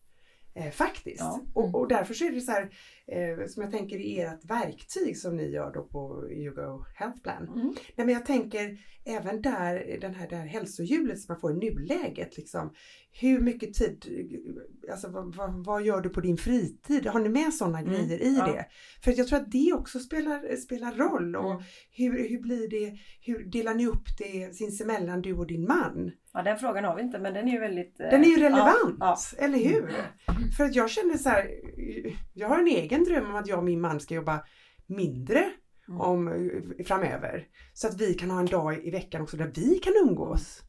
Speaker 4: Eh, faktiskt.
Speaker 3: Ja.
Speaker 4: Och, och därför så är det så här, eh, som jag tänker i ert verktyg som ni gör då på YouGo Health Plan.
Speaker 3: Mm.
Speaker 4: Nej, men jag tänker även där, den här, det här hälsohjulet som man får i nuläget. Liksom, hur mycket tid, alltså vad, vad, vad gör du på din fritid? Har ni med sådana
Speaker 3: Mm,
Speaker 4: grejer i
Speaker 3: ja.
Speaker 4: det? För jag tror att det också spelar, spelar roll. Och
Speaker 3: Mm.
Speaker 4: hur, hur blir det, hur delar ni upp det sinsemellan du och din man?
Speaker 3: Ja den frågan har vi inte men den är ju väldigt... eh,
Speaker 4: Den är ju relevant,
Speaker 3: Ja,
Speaker 4: eller hur? För att jag känner så här, jag har en egen dröm om att jag och min man ska jobba mindre
Speaker 3: Mm.
Speaker 4: om, framöver. Så att vi kan ha en dag i veckan också där vi kan umgås.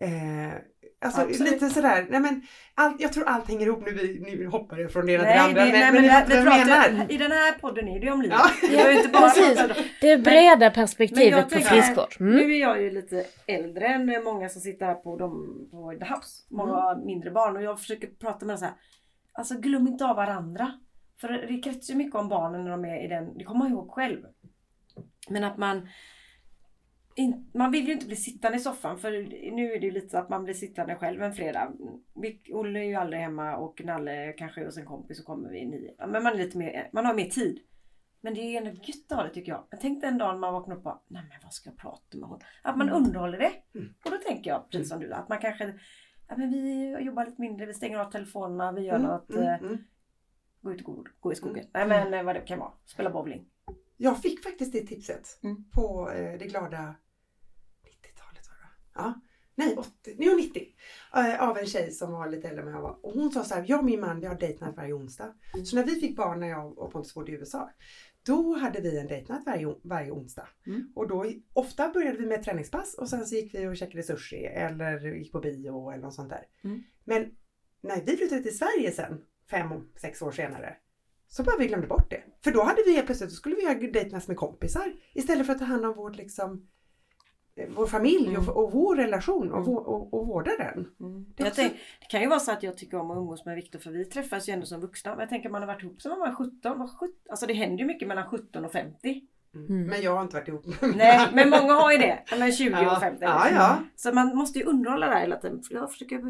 Speaker 4: Eh, alltså
Speaker 3: Absolut.
Speaker 4: lite sådär, nej men allt, jag tror allt hänger ihop nu, vi, nu hoppar jag från det ena till det andra.
Speaker 3: det,
Speaker 4: men,
Speaker 3: nej,
Speaker 4: men,
Speaker 3: men det, vi
Speaker 4: jag
Speaker 3: pratar,
Speaker 4: menar.
Speaker 3: I den här podden är det ju om livet.
Speaker 4: Ja.
Speaker 3: Vi behöver inte bara
Speaker 1: Precis. Det breda perspektivet på friskvård. Mm.
Speaker 3: Nu är jag ju lite äldre än många som sitter här på, dem, på The House. Många
Speaker 4: Mm.
Speaker 3: mindre barn och jag försöker prata med dem så här. Alltså glöm inte av varandra. För det kretsar ju mycket om barnen när de är i den, det kommer man ihåg själv. Men att man in, man vill ju inte bli sittande i soffan för nu är det ju lite så att man blir sittande själv en fredag. Vi, Olle är ju aldrig hemma och Nalle kanske är hos en kompis och kommer vid nio. Men man, är lite mer, man har mer tid. Men det är ändå gött att ha det tycker jag. Men tänk den dagen man vaknar upp och bara, nej men vad ska jag prata med hon? Att man underhåller det.
Speaker 4: Mm.
Speaker 3: Och då tänker jag precis som du, att man kanske, ja men vi jobbar lite mindre, vi stänger av telefonerna, vi gör
Speaker 4: Mm,
Speaker 3: något,
Speaker 4: mm,
Speaker 3: eh,
Speaker 4: mm.
Speaker 3: gå ut och gå, gå i skogen.
Speaker 4: Mm.
Speaker 3: Nej men eh, vad det kan vara, spela bowling.
Speaker 4: Jag fick faktiskt det tipset
Speaker 3: Mm.
Speaker 4: på eh, det glada 90-talet var det va? Ja. Nej, 80, nej 90. Eh, av en tjej som var lite äldre än jag var. Och hon sa så här, jag och min man vi har date night varje onsdag.
Speaker 3: Mm.
Speaker 4: Så när vi fick barn när jag och Pontus bodde i USA. Då hade vi en date night varje, varje onsdag.
Speaker 3: Mm.
Speaker 4: Och då ofta började vi med träningspass och sen så gick vi och käkade sushi eller gick på bio eller något sånt där.
Speaker 3: Mm.
Speaker 4: Men när vi flyttade till Sverige sen, fem, sex år senare. Så bara vi glömde bort det. För då hade vi helt plötsligt, då skulle vi göra date nights med kompisar. Istället för att ta hand om vårt liksom vår familj
Speaker 3: Mm.
Speaker 4: och, och vår relation och,
Speaker 3: Mm.
Speaker 4: vår, och, och vårda den.
Speaker 3: Mm.
Speaker 4: Det också-
Speaker 3: tänk, det kan ju vara så att jag tycker om att umgås med Viktor för vi träffas ju ändå som vuxna. Men jag tänker man har varit ihop sedan man var 17. Var 17 alltså det händer ju mycket mellan 17 och 50.
Speaker 1: Mm.
Speaker 4: Men jag har inte varit ihop med
Speaker 3: Nej men många har ju det. Mellan 20
Speaker 4: ja.
Speaker 3: och 50.
Speaker 4: Ja, ja.
Speaker 3: Så man måste ju underhålla det här hela tiden. Jag försöker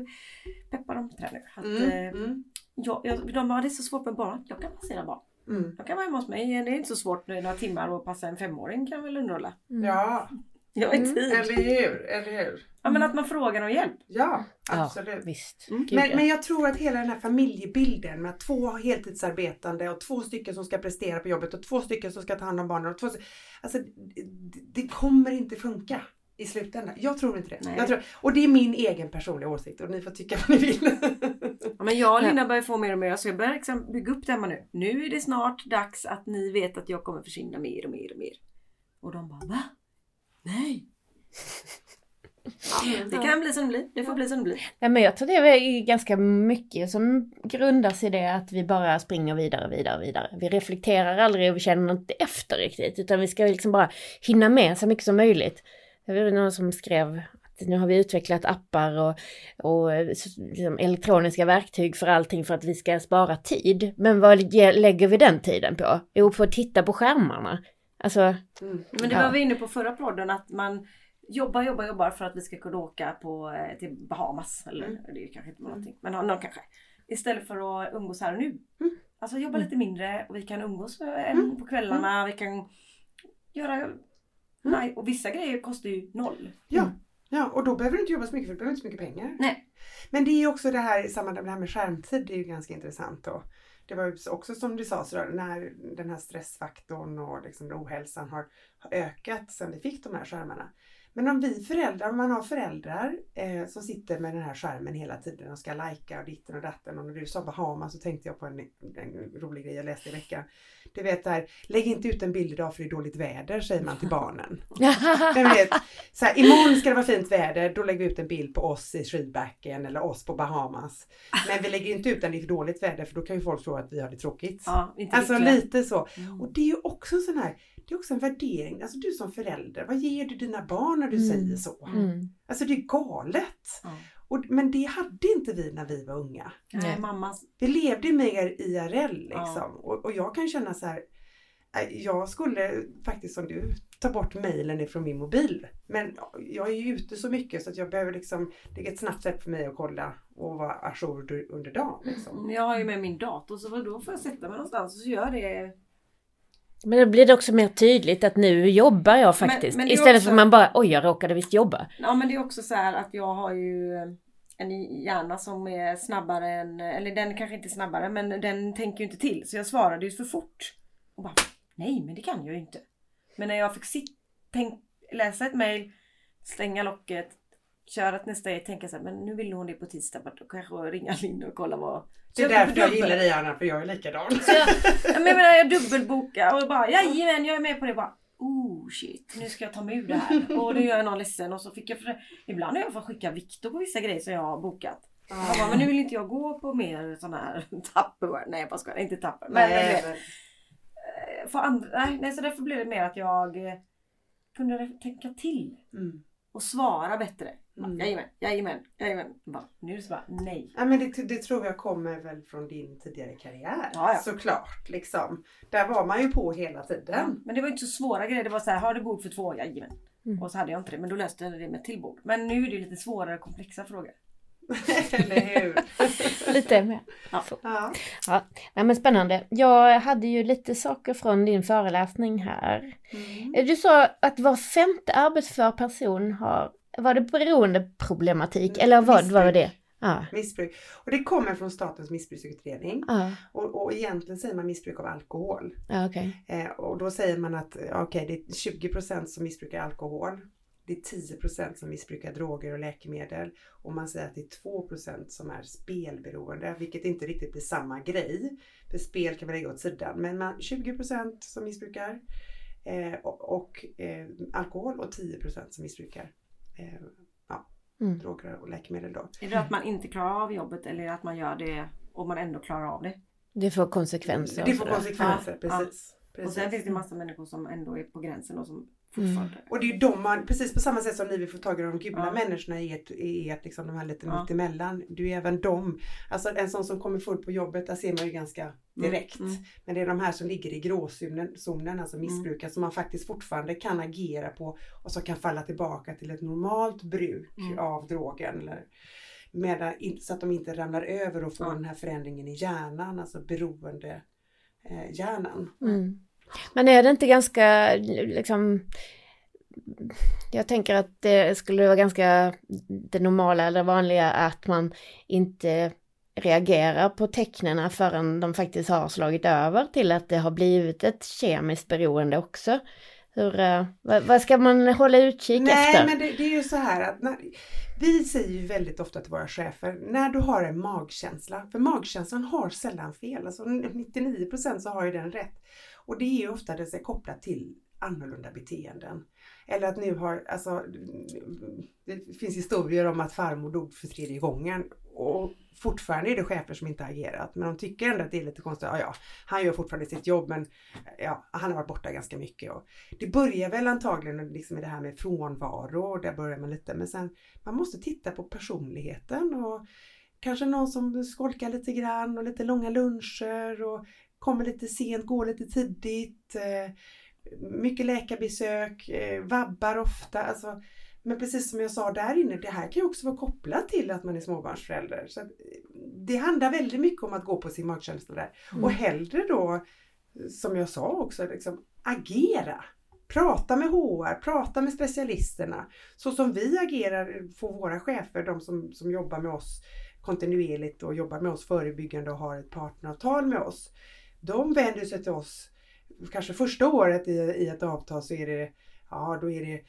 Speaker 3: peppa dem till det nu. Att,
Speaker 4: Mm,
Speaker 3: eh,
Speaker 4: mm,
Speaker 3: jag, jag, de har det så svårt med barn. Jag kan passera barn.
Speaker 4: mm.
Speaker 3: Jag kan vara hemma hos mig. Det är inte så svårt nu några timmar och passa en femåring kan väl underhålla.
Speaker 1: Mm.
Speaker 4: Ja,
Speaker 3: Jag har
Speaker 1: Mm.
Speaker 3: tid.
Speaker 4: eller hur? Eller hur?
Speaker 3: Ja men att man frågar om hjälp.
Speaker 4: Ja,
Speaker 1: Ja,
Speaker 4: absolut.
Speaker 1: visst.
Speaker 3: Mm.
Speaker 4: Men,
Speaker 1: ja.
Speaker 4: men jag tror att hela den här familjebilden med två heltidsarbetande och två stycken som ska prestera på jobbet och två stycken som ska ta hand om barnen. Och två, alltså, det, kommer inte funka i slutändan. Jag tror inte det. Tror, och det är min egen personliga åsikt och ni får tycka vad ni vill.
Speaker 3: Ja, men jag och Linda börjar få mer och mer. Så jag börjar liksom bygga upp det hemma nu. Nu är det snart dags att ni vet att jag kommer försvinna mer och mer och mer. Och de bara va? Nej. Ja, det kan bli som det blir. Det får bli som det blir.
Speaker 1: Nej, men jag tror det är ganska mycket som grundas i det att vi bara springer vidare, vidare, vidare. Vi reflekterar aldrig och vi känner inte efter riktigt, utan vi ska liksom bara hinna med så mycket som möjligt. Det var någon som skrev att nu har vi utvecklat appar och, och liksom elektroniska verktyg för allting för att vi ska spara tid. Men vad ge- lägger vi den tiden på? Jo, på att titta på skärmarna. Alltså,
Speaker 4: Mm.
Speaker 3: Men det
Speaker 1: Ja.
Speaker 3: var vi inne på förra podden att man jobbar, jobbar, jobbar för att vi ska kunna åka på, eh, till Bahamas. Eller
Speaker 4: Mm.
Speaker 3: det är kanske inte någonting. Men någon kanske. Istället för att umgås här och nu.
Speaker 4: Mm.
Speaker 3: Alltså jobba lite mindre och vi kan umgås eh,
Speaker 4: Mm.
Speaker 3: på kvällarna. Vi kan göra Nej, och vissa grejer kostar ju noll.
Speaker 4: Ja, ja, och då behöver du inte jobba så mycket för du behöver inte så mycket pengar.
Speaker 3: Nej. Men
Speaker 4: det är ju också det här i samband med det här med skärmtid, det är ju ganska intressant då. Det var ju också som du sa, så där, när den här stressfaktorn och liksom ohälsan har, har ökat sedan vi fick de här skärmarna. Men om vi föräldrar, om man har föräldrar eh, som sitter med den här skärmen hela tiden och ska lajka och ditten och datten. Och när du sa Bahamas så tänkte jag på en, en rolig grej jag läste i veckan. Du vet där, lägg inte ut en bild idag för det är dåligt väder säger man till barnen. Vet, så här, imorgon ska det vara fint väder, då lägger vi ut en bild på oss i skidbacken eller oss på Bahamas. Men vi lägger inte ut den i för dåligt väder för då kan ju folk tro att vi har det tråkigt.
Speaker 3: Ja,
Speaker 4: Alltså lite så.
Speaker 3: Mm.
Speaker 4: Och det är ju också en sån här, det är också en värdering. Alltså du som förälder, vad ger du dina barn när du
Speaker 1: Mm.
Speaker 4: säger så?
Speaker 1: mm.
Speaker 4: Alltså det är galet. Och, men det hade inte vi när vi var unga.
Speaker 3: Nej, mammas.
Speaker 4: Vi levde ju mer IRL liksom.
Speaker 3: Ja.
Speaker 4: Och, och jag kan känna så här. eh, Jag skulle faktiskt som du ta bort mejlen ifrån min mobil. Men jag är ju ute så mycket så att jag behöver liksom, det är ett snabbt sätt för mig att kolla och vara ajour under- under dagen. Liksom.
Speaker 3: Mm, Jag har ju med min dator så då får jag sätta mig någonstans och så gör det.
Speaker 1: Men då blir det också mer tydligt att nu jobbar jag faktiskt.
Speaker 3: men är
Speaker 1: Istället
Speaker 3: också-
Speaker 1: för att man bara, oj jag råkade visst jobba.
Speaker 3: Ja men det är också så här att jag har ju en hjärna som är snabbare än, eller den kanske inte är snabbare men den tänker ju inte till. Så jag svarade ju för fort. Och bara, nej men det kan jag ju inte. Men när jag fick sit, tänk, läsa ett mail, stänga locket, köra till nästa tänka så här, men nu vill hon det på tisdag, men då kanske ringa Linda och kolla vad...
Speaker 4: Det är därför jag gillar dig Anna, för jag är likadan.
Speaker 3: Så jag, jag menar jag dubbelbokar och bara jajamän jag är med på det bara. Oh shit, nu ska jag ta mig ur det här. Och nu gör jag någon ledsen och så fick jag för, Ibland har jag fått skicka Viktor på vissa grejer som jag har bokat. Jag bara, men nu vill inte jag gå på mer sådana här tapper. Nej jag bara skojar, inte tapper. Men, men,
Speaker 4: Nej,
Speaker 3: eh, för andra, nej, så därför blev det mer att jag eh, kunde tänka till.
Speaker 4: mm.
Speaker 3: Och svara bättre.
Speaker 4: Mm.
Speaker 3: Jajamän, jajamän, jajamän. Bara, nu är det så bara nej.
Speaker 4: Ja, men det, det tror jag kommer väl från din tidigare karriär.
Speaker 3: Ja, ja.
Speaker 4: Såklart. Liksom. Där var man ju på hela
Speaker 3: Ja,
Speaker 4: tiden.
Speaker 3: men det var inte så svåra grejer. Det var så här, har du bord för två? Jajamän.
Speaker 1: Mm.
Speaker 3: Och så hade jag inte det, men då löste jag det med ett till bord. Men nu är det lite svårare komplexa frågor.
Speaker 4: Eller hur?
Speaker 1: Lite mer.
Speaker 4: ja.
Speaker 1: Ja, nej, men spännande. Jag hade ju lite saker från din föreläsning här.
Speaker 4: Mm.
Speaker 1: Du sa att var femte arbetsför person har, var det beroendeproblematik?
Speaker 4: Mm,
Speaker 1: Eller vad vad var det? Ja,
Speaker 4: Missbruk. Och det kommer från Statens missbruksutredning.
Speaker 1: ja,
Speaker 4: Och, och egentligen säger man missbruk av alkohol.
Speaker 1: ja okej.
Speaker 4: Eh, och då säger man att okej, det är 20% som missbrukar alkohol. Det är 10% som missbrukar droger och läkemedel. Och man säger att det är 2% som är spelberoende, vilket inte riktigt blir samma grej. För spel kan vi lägga åt sidan. Men man, 20% som missbrukar eh, och, och eh, alkohol och 10% som missbrukar eh, ja,
Speaker 1: Mm.
Speaker 4: droger och läkemedel. Då.
Speaker 3: Är det att man inte klarar av jobbet eller att man gör det och man ändå klarar av det?
Speaker 1: Det får konsekvenser.
Speaker 4: Det
Speaker 1: och
Speaker 4: får konsekvenser,
Speaker 3: Ja,
Speaker 4: precis.
Speaker 3: Och
Speaker 4: precis.
Speaker 3: sen finns det massa människor som ändå är på gränsen och som fortfarande.
Speaker 4: Och det är ju de man, precis på samma sätt som ni vill få tag i de gula
Speaker 3: Ja.
Speaker 4: människorna i ert, i ert liksom de här lite
Speaker 3: Ja.
Speaker 4: mittemellan. Du är även dem. Alltså en sån som kommer full på jobbet, där ser man ju ganska direkt.
Speaker 3: Mm.
Speaker 4: Men det är de här som ligger i gråzonen, zonen, alltså missbrukare, som man faktiskt fortfarande kan agera på och som kan falla tillbaka till ett normalt bruk
Speaker 3: Mm.
Speaker 4: av drogen. Eller, medan, så att de inte ramlar över och får den här förändringen i hjärnan, alltså beroende eh, hjärnan.
Speaker 1: Men är det inte ganska liksom jag tänker att det skulle vara ganska det normala eller vanliga att man inte reagerar på tecknen förrän de faktiskt har slagit över till att det har blivit ett kemiskt beroende också. Hur, eh, vad, vad ska man hålla utkik
Speaker 4: Nej,
Speaker 1: efter?
Speaker 4: men det, det är ju så här att när, vi säger ju väldigt ofta till våra chefer, när du har en magkänsla, för magkänslan har sällan fel, alltså 99% så har ju den rätt. Och det är ju ofta det är kopplat till annorlunda beteenden. Eller att nu har, alltså det finns historier om att farmor dog för tredje gången och fortfarande är det chefer som inte har agerat men de tycker ändå att det är lite konstigt. Ja, ja, han gör fortfarande sitt jobb men ja, han har varit borta ganska mycket. Och det börjar väl antagligen liksom med det här med frånvaro och där börjar man lite men sen man måste titta på personligheten och kanske någon som skolkar lite grann och lite långa luncher och kommer lite sent, går lite tidigt. Eh, mycket läkarbesök, eh, vabbar ofta. Alltså, men precis som jag sa där inne, det här kan ju också vara kopplat till att man är småbarnsförälder. Så eh, det handlar väldigt mycket om att gå på sin magkänsla där.
Speaker 1: Mm.
Speaker 4: Och hellre då, som jag sa också, liksom, agera. Prata med HR, prata med specialisterna. Så som vi agerar för våra chefer, de som, som jobbar med oss kontinuerligt och jobbar med oss förebyggande och har ett partneravtal med oss. De vänder sig till oss kanske första året i, i ett avtal så är det, ja då är det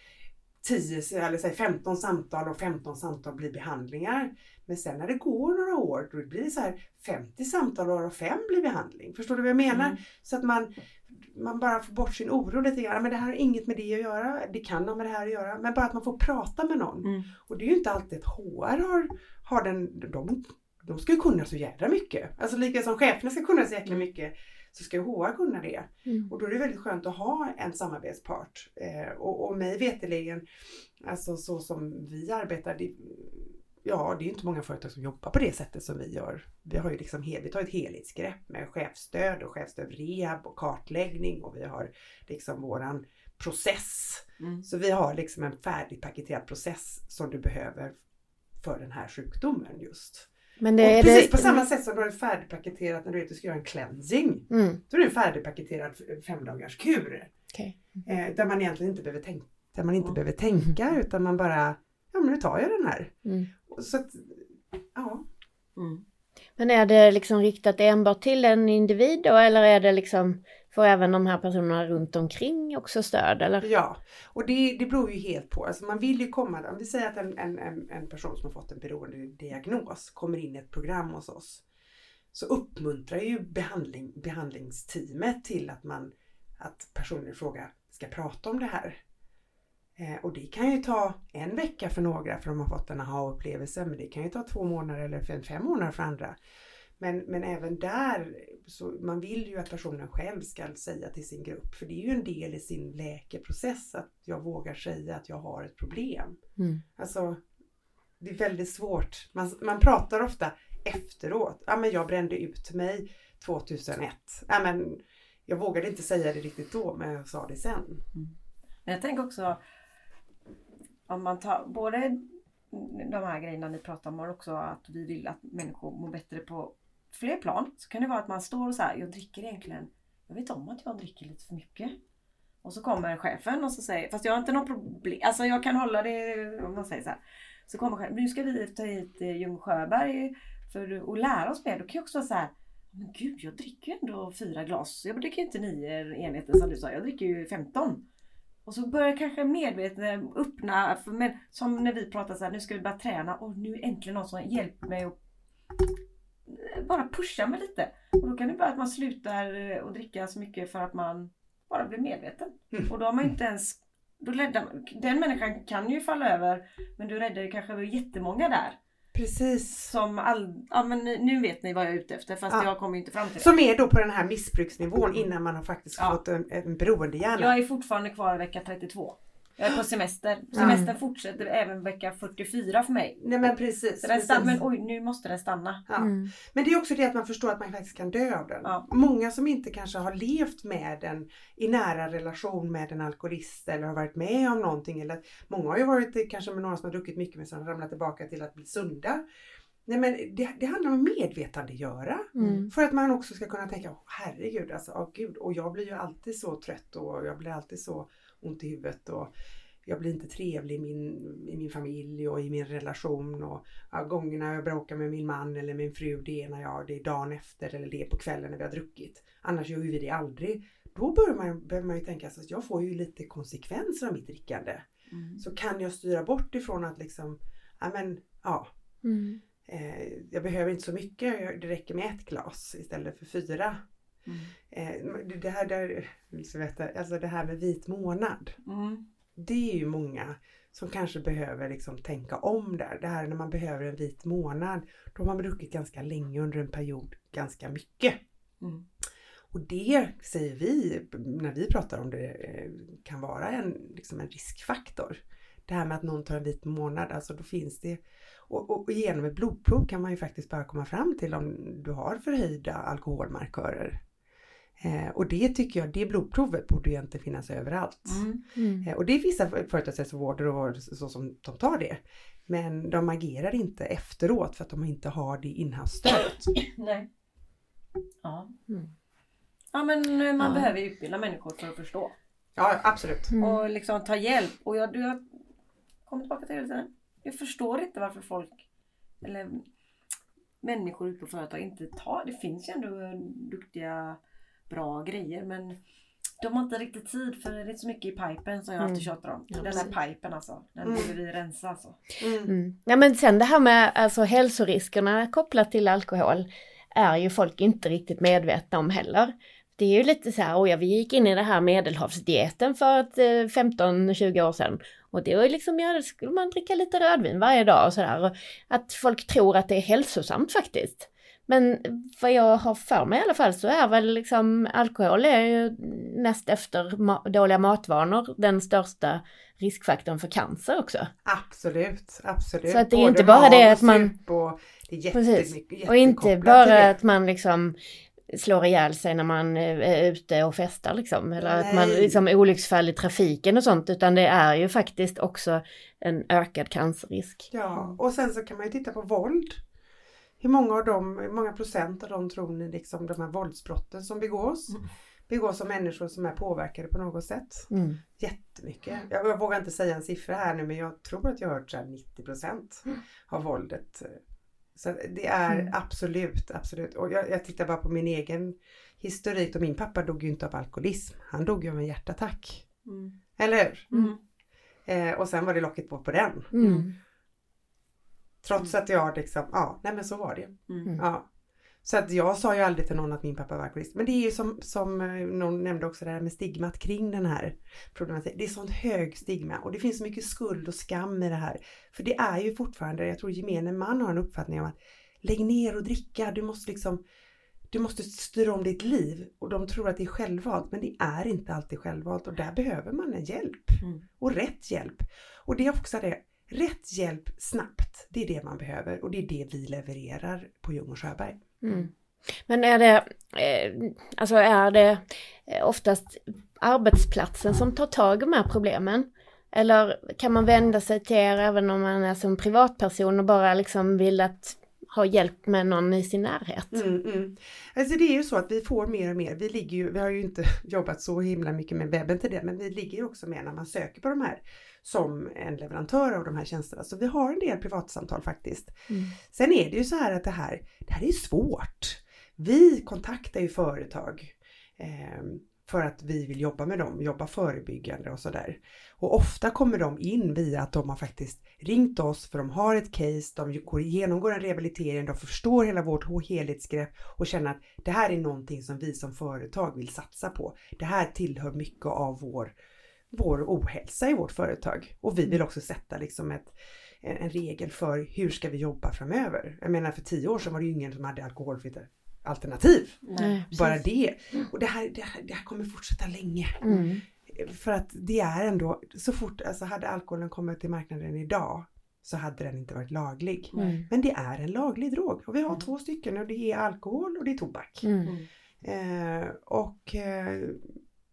Speaker 4: 10 eller säg 15 samtal och 15 samtal blir behandlingar. Men sen när det går några år då blir det så här 50 samtal och 5 blir behandling. Förstår du vad jag menar?
Speaker 3: Mm.
Speaker 4: Så att man, man bara får bort sin oro lite grann. Men det här har inget med det att göra. Det kan ha med det här att göra. Men bara att man får prata med någon.
Speaker 3: Mm.
Speaker 4: Och det är ju inte alltid att HR har, har den, de, de ska ju kunna så jädra mycket. Alltså lika som cheferna ska kunna så jäkla mycket så ska ju HR kunna det.
Speaker 1: Mm.
Speaker 4: Och då är det väldigt skönt att ha en samarbetspart. Eh, och, och mig veterligen, alltså så som vi arbetar, det, ja det är ju inte många företag som jobbar på det sättet som vi gör. Vi har ju liksom, vi tar ett helhetsgrepp med chefstöd och chefstöd rehab och kartläggning och vi har liksom våran process.
Speaker 3: Mm.
Speaker 4: Så vi har liksom en färdigpaketerad process som du behöver för den här sjukdomen just.
Speaker 1: Men det
Speaker 4: precis
Speaker 1: det...
Speaker 4: på samma sätt som du har ett färdigpaketerat när du vet att du ska göra en cleansing.
Speaker 1: Mm,
Speaker 4: Då är det en färdigpaketerad f- femdagars kur.
Speaker 1: okej.
Speaker 4: Eh, där man egentligen inte behöver tänka, där man inte
Speaker 3: Mm.
Speaker 4: behöver tänka utan man bara, ja men nu tar jag den här.
Speaker 1: Mm.
Speaker 4: Så att, ja.
Speaker 3: Mm.
Speaker 1: Men är det liksom riktat enbart till en individ då eller är det liksom får även de här personerna runt omkring också stöd eller?
Speaker 4: Ja, och det, det beror ju helt på. Alltså man vill ju komma, om vi säger att en, en, en, person som har fått en beroendediagnos kommer in i ett program hos oss. Så uppmuntrar ju behandling, behandlingsteamet till att man, att personen i fråga ska prata om det här. Eh, och det kan ju ta en vecka för några för de har fått en aha-upplevelse men det kan ju ta två månader eller fem månader för andra. Men, men även där, så man vill ju att personen själv ska säga till sin grupp, för det är ju en del i sin läkeprocess att jag vågar säga att jag har ett problem.
Speaker 1: Mm.
Speaker 4: Alltså, det är väldigt svårt. Man, man pratar ofta efteråt. Ja, men jag brände ut mig 2001. Ja, men jag vågade inte säga det riktigt då, men jag sa det sen.
Speaker 3: Men jag tänker också om man tar både de här grejerna ni pratar om och också att vi vill att människor mår bättre på fler plan. Så kan det vara att man står och så här, jag dricker egentligen, jag vet om att jag dricker lite för mycket. Och så kommer chefen och så säger, fast jag har inte något problem, alltså jag kan hålla det om man säger så här. Så kommer chefen, nu ska vi ta hit eh, Ljung Sjöberg för att lära oss mer. Då kan jag också vara så här, men gud jag dricker ju ändå fyra glas. Jag dricker ju inte nio eh, enheter som du sa, jag dricker ju 15. Och så börjar kanske medvetet öppna, för, men, som när vi pratar så här, nu ska vi börja träna och nu är äntligen någon som hjälper mig att bara pusha mig lite. Och då kan det vara att man slutar eh, att dricka så mycket för att man bara blir medveten.
Speaker 4: Mm.
Speaker 3: Och då har man inte ens, då räddar, den människan kan ju falla över men du räddar ju kanske jättemånga där.
Speaker 4: Precis.
Speaker 3: Som all, ja men nu vet ni vad jag är ute efter fast
Speaker 4: Ja.
Speaker 3: jag kommer inte fram till det.
Speaker 4: Som är då på den här missbruksnivån innan man har faktiskt
Speaker 3: Ja.
Speaker 4: fått en, en beroendehjärna.
Speaker 3: Jag är fortfarande kvar i vecka 32. Jag är på semester. Semestern fortsätter även vecka 44 för mig.
Speaker 4: Nej men precis.
Speaker 3: Så den
Speaker 4: precis.
Speaker 3: stannar, men oj nu måste den stanna.
Speaker 4: Ja.
Speaker 1: Mm.
Speaker 4: Men det är också det att man förstår att man faktiskt kan dö av den.
Speaker 3: Ja.
Speaker 4: Många som inte kanske har levt med en i nära relation med en alkoholist eller har varit med om någonting. Eller, många har ju varit kanske med några som har druckit mycket men sen ramlat tillbaka till att bli sunda. Nej men det, det handlar om medvetandegöra.
Speaker 1: Mm.
Speaker 4: För att man också ska kunna tänka, "Åh, herregud alltså, åh gud. Och jag blir ju alltid så trött och jag blir alltid så ont i huvudet. Och jag blir inte trevlig i min, i min familj och i min relation. Och ja, gångerna jag bråkar med min man eller min fru, det är när jag, det är dagen efter eller det är på kvällen när vi har druckit. Annars gör vi det aldrig. Då börjar man, behöver man ju tänka så att jag får ju lite konsekvenser av mitt drickande.
Speaker 3: Mm.
Speaker 4: Så kan jag styra bort ifrån att liksom, ja men, ja,
Speaker 1: Mm.
Speaker 4: Eh, jag behöver inte så mycket, det räcker med ett glas istället för fyra.
Speaker 3: Mm.
Speaker 4: Eh, det, här där, alltså det här med vit månad.
Speaker 3: Mm.
Speaker 4: Det är ju många som kanske behöver liksom tänka om där. Det här när man behöver en vit månad. Då har man druckit ganska länge under en period, ganska mycket.
Speaker 3: Mm.
Speaker 4: Och det säger vi när vi pratar om det eh, kan vara en, liksom en riskfaktor. Det här med att någon tar en vit månad, alltså då finns det och, och, och genom ett blodprov kan man ju faktiskt bara komma fram till om du har förhöjda alkoholmarkörer. Eh, och det tycker jag, det blodprovet borde ju inte finnas överallt.
Speaker 3: Mm.
Speaker 1: Mm.
Speaker 4: Eh, och det är vissa företagshälsovårder och så som de tar det. Men de agerar inte efteråt för att de inte har det inhouse-stödet.
Speaker 3: Nej. Ja.
Speaker 1: Mm.
Speaker 3: Ja men eh, man
Speaker 1: Ja.
Speaker 3: behöver ju utbilda människor för att förstå.
Speaker 4: Ja, absolut.
Speaker 1: Mm.
Speaker 3: Och liksom ta hjälp. Och jag, du har kommit tillbaka till det. Jag förstår inte varför folk eller människor ute på företag inte tar. Det finns ju ändå eh, duktiga bra grejer men de har inte riktigt tid för det är så mycket i pipen som jag alltid
Speaker 1: Mm.
Speaker 3: tjatar om.
Speaker 1: Ja,
Speaker 3: den
Speaker 1: precis.
Speaker 3: här pipen alltså. Den
Speaker 4: Mm.
Speaker 3: borde vi rensa alltså.
Speaker 4: Mm.
Speaker 1: Mm. Ja men sen det här med alltså, hälsoriskerna kopplat till alkohol är ju folk inte riktigt medvetna om heller. Det är ju lite så här, oh ja, vi gick in i det här medelhavsdieten för ett, eh, 15-20 år sedan. Och det var ju liksom, ja, skulle man dricka lite rödvin varje dag och sådär. Och Att folk tror att det är hälsosamt faktiskt. Men vad jag har för mig i alla fall så är väl liksom alkohol är ju näst efter ma- dåliga matvanor den största riskfaktorn för cancer också.
Speaker 4: Absolut, absolut.
Speaker 1: Så att det är
Speaker 4: Både
Speaker 1: inte bara det att man-
Speaker 4: Och det är
Speaker 1: Precis. Och inte bara att man liksom slår ihjäl sig när man eh, är ute och festar liksom. Eller att man
Speaker 4: Nej.
Speaker 1: liksom olycksfall i trafiken och sånt. Utan det är ju faktiskt också en ökad cancerrisk.
Speaker 4: Ja, och sen så kan man ju titta på våld. Hur många av dem, hur många procent av dem tror ni liksom de här våldsbrotten som begås?
Speaker 3: Mm.
Speaker 4: Begås av människor som är påverkade på något sätt.
Speaker 1: Mm.
Speaker 4: Jättemycket. Jag, jag vågar inte säga en siffra här nu men jag tror att jag har hört så här 90 procent av våldet. Så det är
Speaker 1: Mm.
Speaker 4: absolut, absolut. Och jag, jag tittar bara på min egen historik och min pappa dog ju inte av alkoholism. Han dog ju av en hjärtattack.
Speaker 3: Mm.
Speaker 4: Eller hur?
Speaker 3: Mm.
Speaker 4: Eh, och sen var det locket på på den.
Speaker 1: Mm.
Speaker 4: Trots att jag liksom, ja, nej men så var det.
Speaker 3: Mm.
Speaker 4: Ja. Så att jag sa ju aldrig till någon att min pappa var alkoholist. Men det är ju som, som eh, någon nämnde också det här med stigmat kring den här problematiken. Det är sån hög stigma och det finns så mycket skuld och skam i det här. För det är ju fortfarande, jag tror gemene man har en uppfattning om att lägg ner och dricka, du måste liksom du måste styra om ditt liv och de tror att det är självvalt men det är inte alltid självvalt och där behöver man en hjälp.
Speaker 3: Mm.
Speaker 4: Och rätt hjälp. Och det är också det, rätt hjälp snabbt, det är det man behöver och det är det vi levererar på Ljung och Sjöberg.
Speaker 1: Mm. Men är det, eh, alltså är det eh, oftast arbetsplatsen som tar tag i de här problemen? Eller kan man vända sig till er även om man är som privatperson och bara liksom vill att ha hjälp med någon i sin närhet?
Speaker 4: Mm, mm. Alltså det är ju så att vi får mer och mer. Vi, ligger ju, vi har ju inte jobbat så himla mycket med webben till det, men vi ligger ju också med när man söker på de här som en leverantör av de här tjänsterna. Så vi har en del privatsamtal faktiskt.
Speaker 1: Mm.
Speaker 4: Sen är det ju så här att det här, det här är svårt. Vi kontaktar ju företag eh, för att vi vill jobba med dem, jobba förebyggande och sådär. Och ofta kommer de in via att de har faktiskt ringt oss för de har ett case, de går, genomgår en rehabilitering, de förstår hela vårt helhetsgrepp och känner att det här är någonting som vi som företag vill satsa på. Det här tillhör mycket av vår vår ohälsa i vårt företag. Och vi vill också sätta liksom ett, en, en regel för hur ska vi jobba framöver. Jag menar för tio år sedan var det ju ingen som hade alkoholfritt alternativ.
Speaker 1: Nej,
Speaker 4: Bara
Speaker 1: precis.
Speaker 4: det. Och det här, det, här, det här kommer fortsätta länge.
Speaker 1: Mm.
Speaker 4: För att det är ändå, så fort, alltså hade alkoholen kommit till marknaden idag så hade den inte varit laglig.
Speaker 1: Mm.
Speaker 4: Men det är en laglig drog och vi har
Speaker 3: Mm.
Speaker 4: två stycken och det är alkohol och det är tobak.
Speaker 1: Mm.
Speaker 4: Eh, och, eh,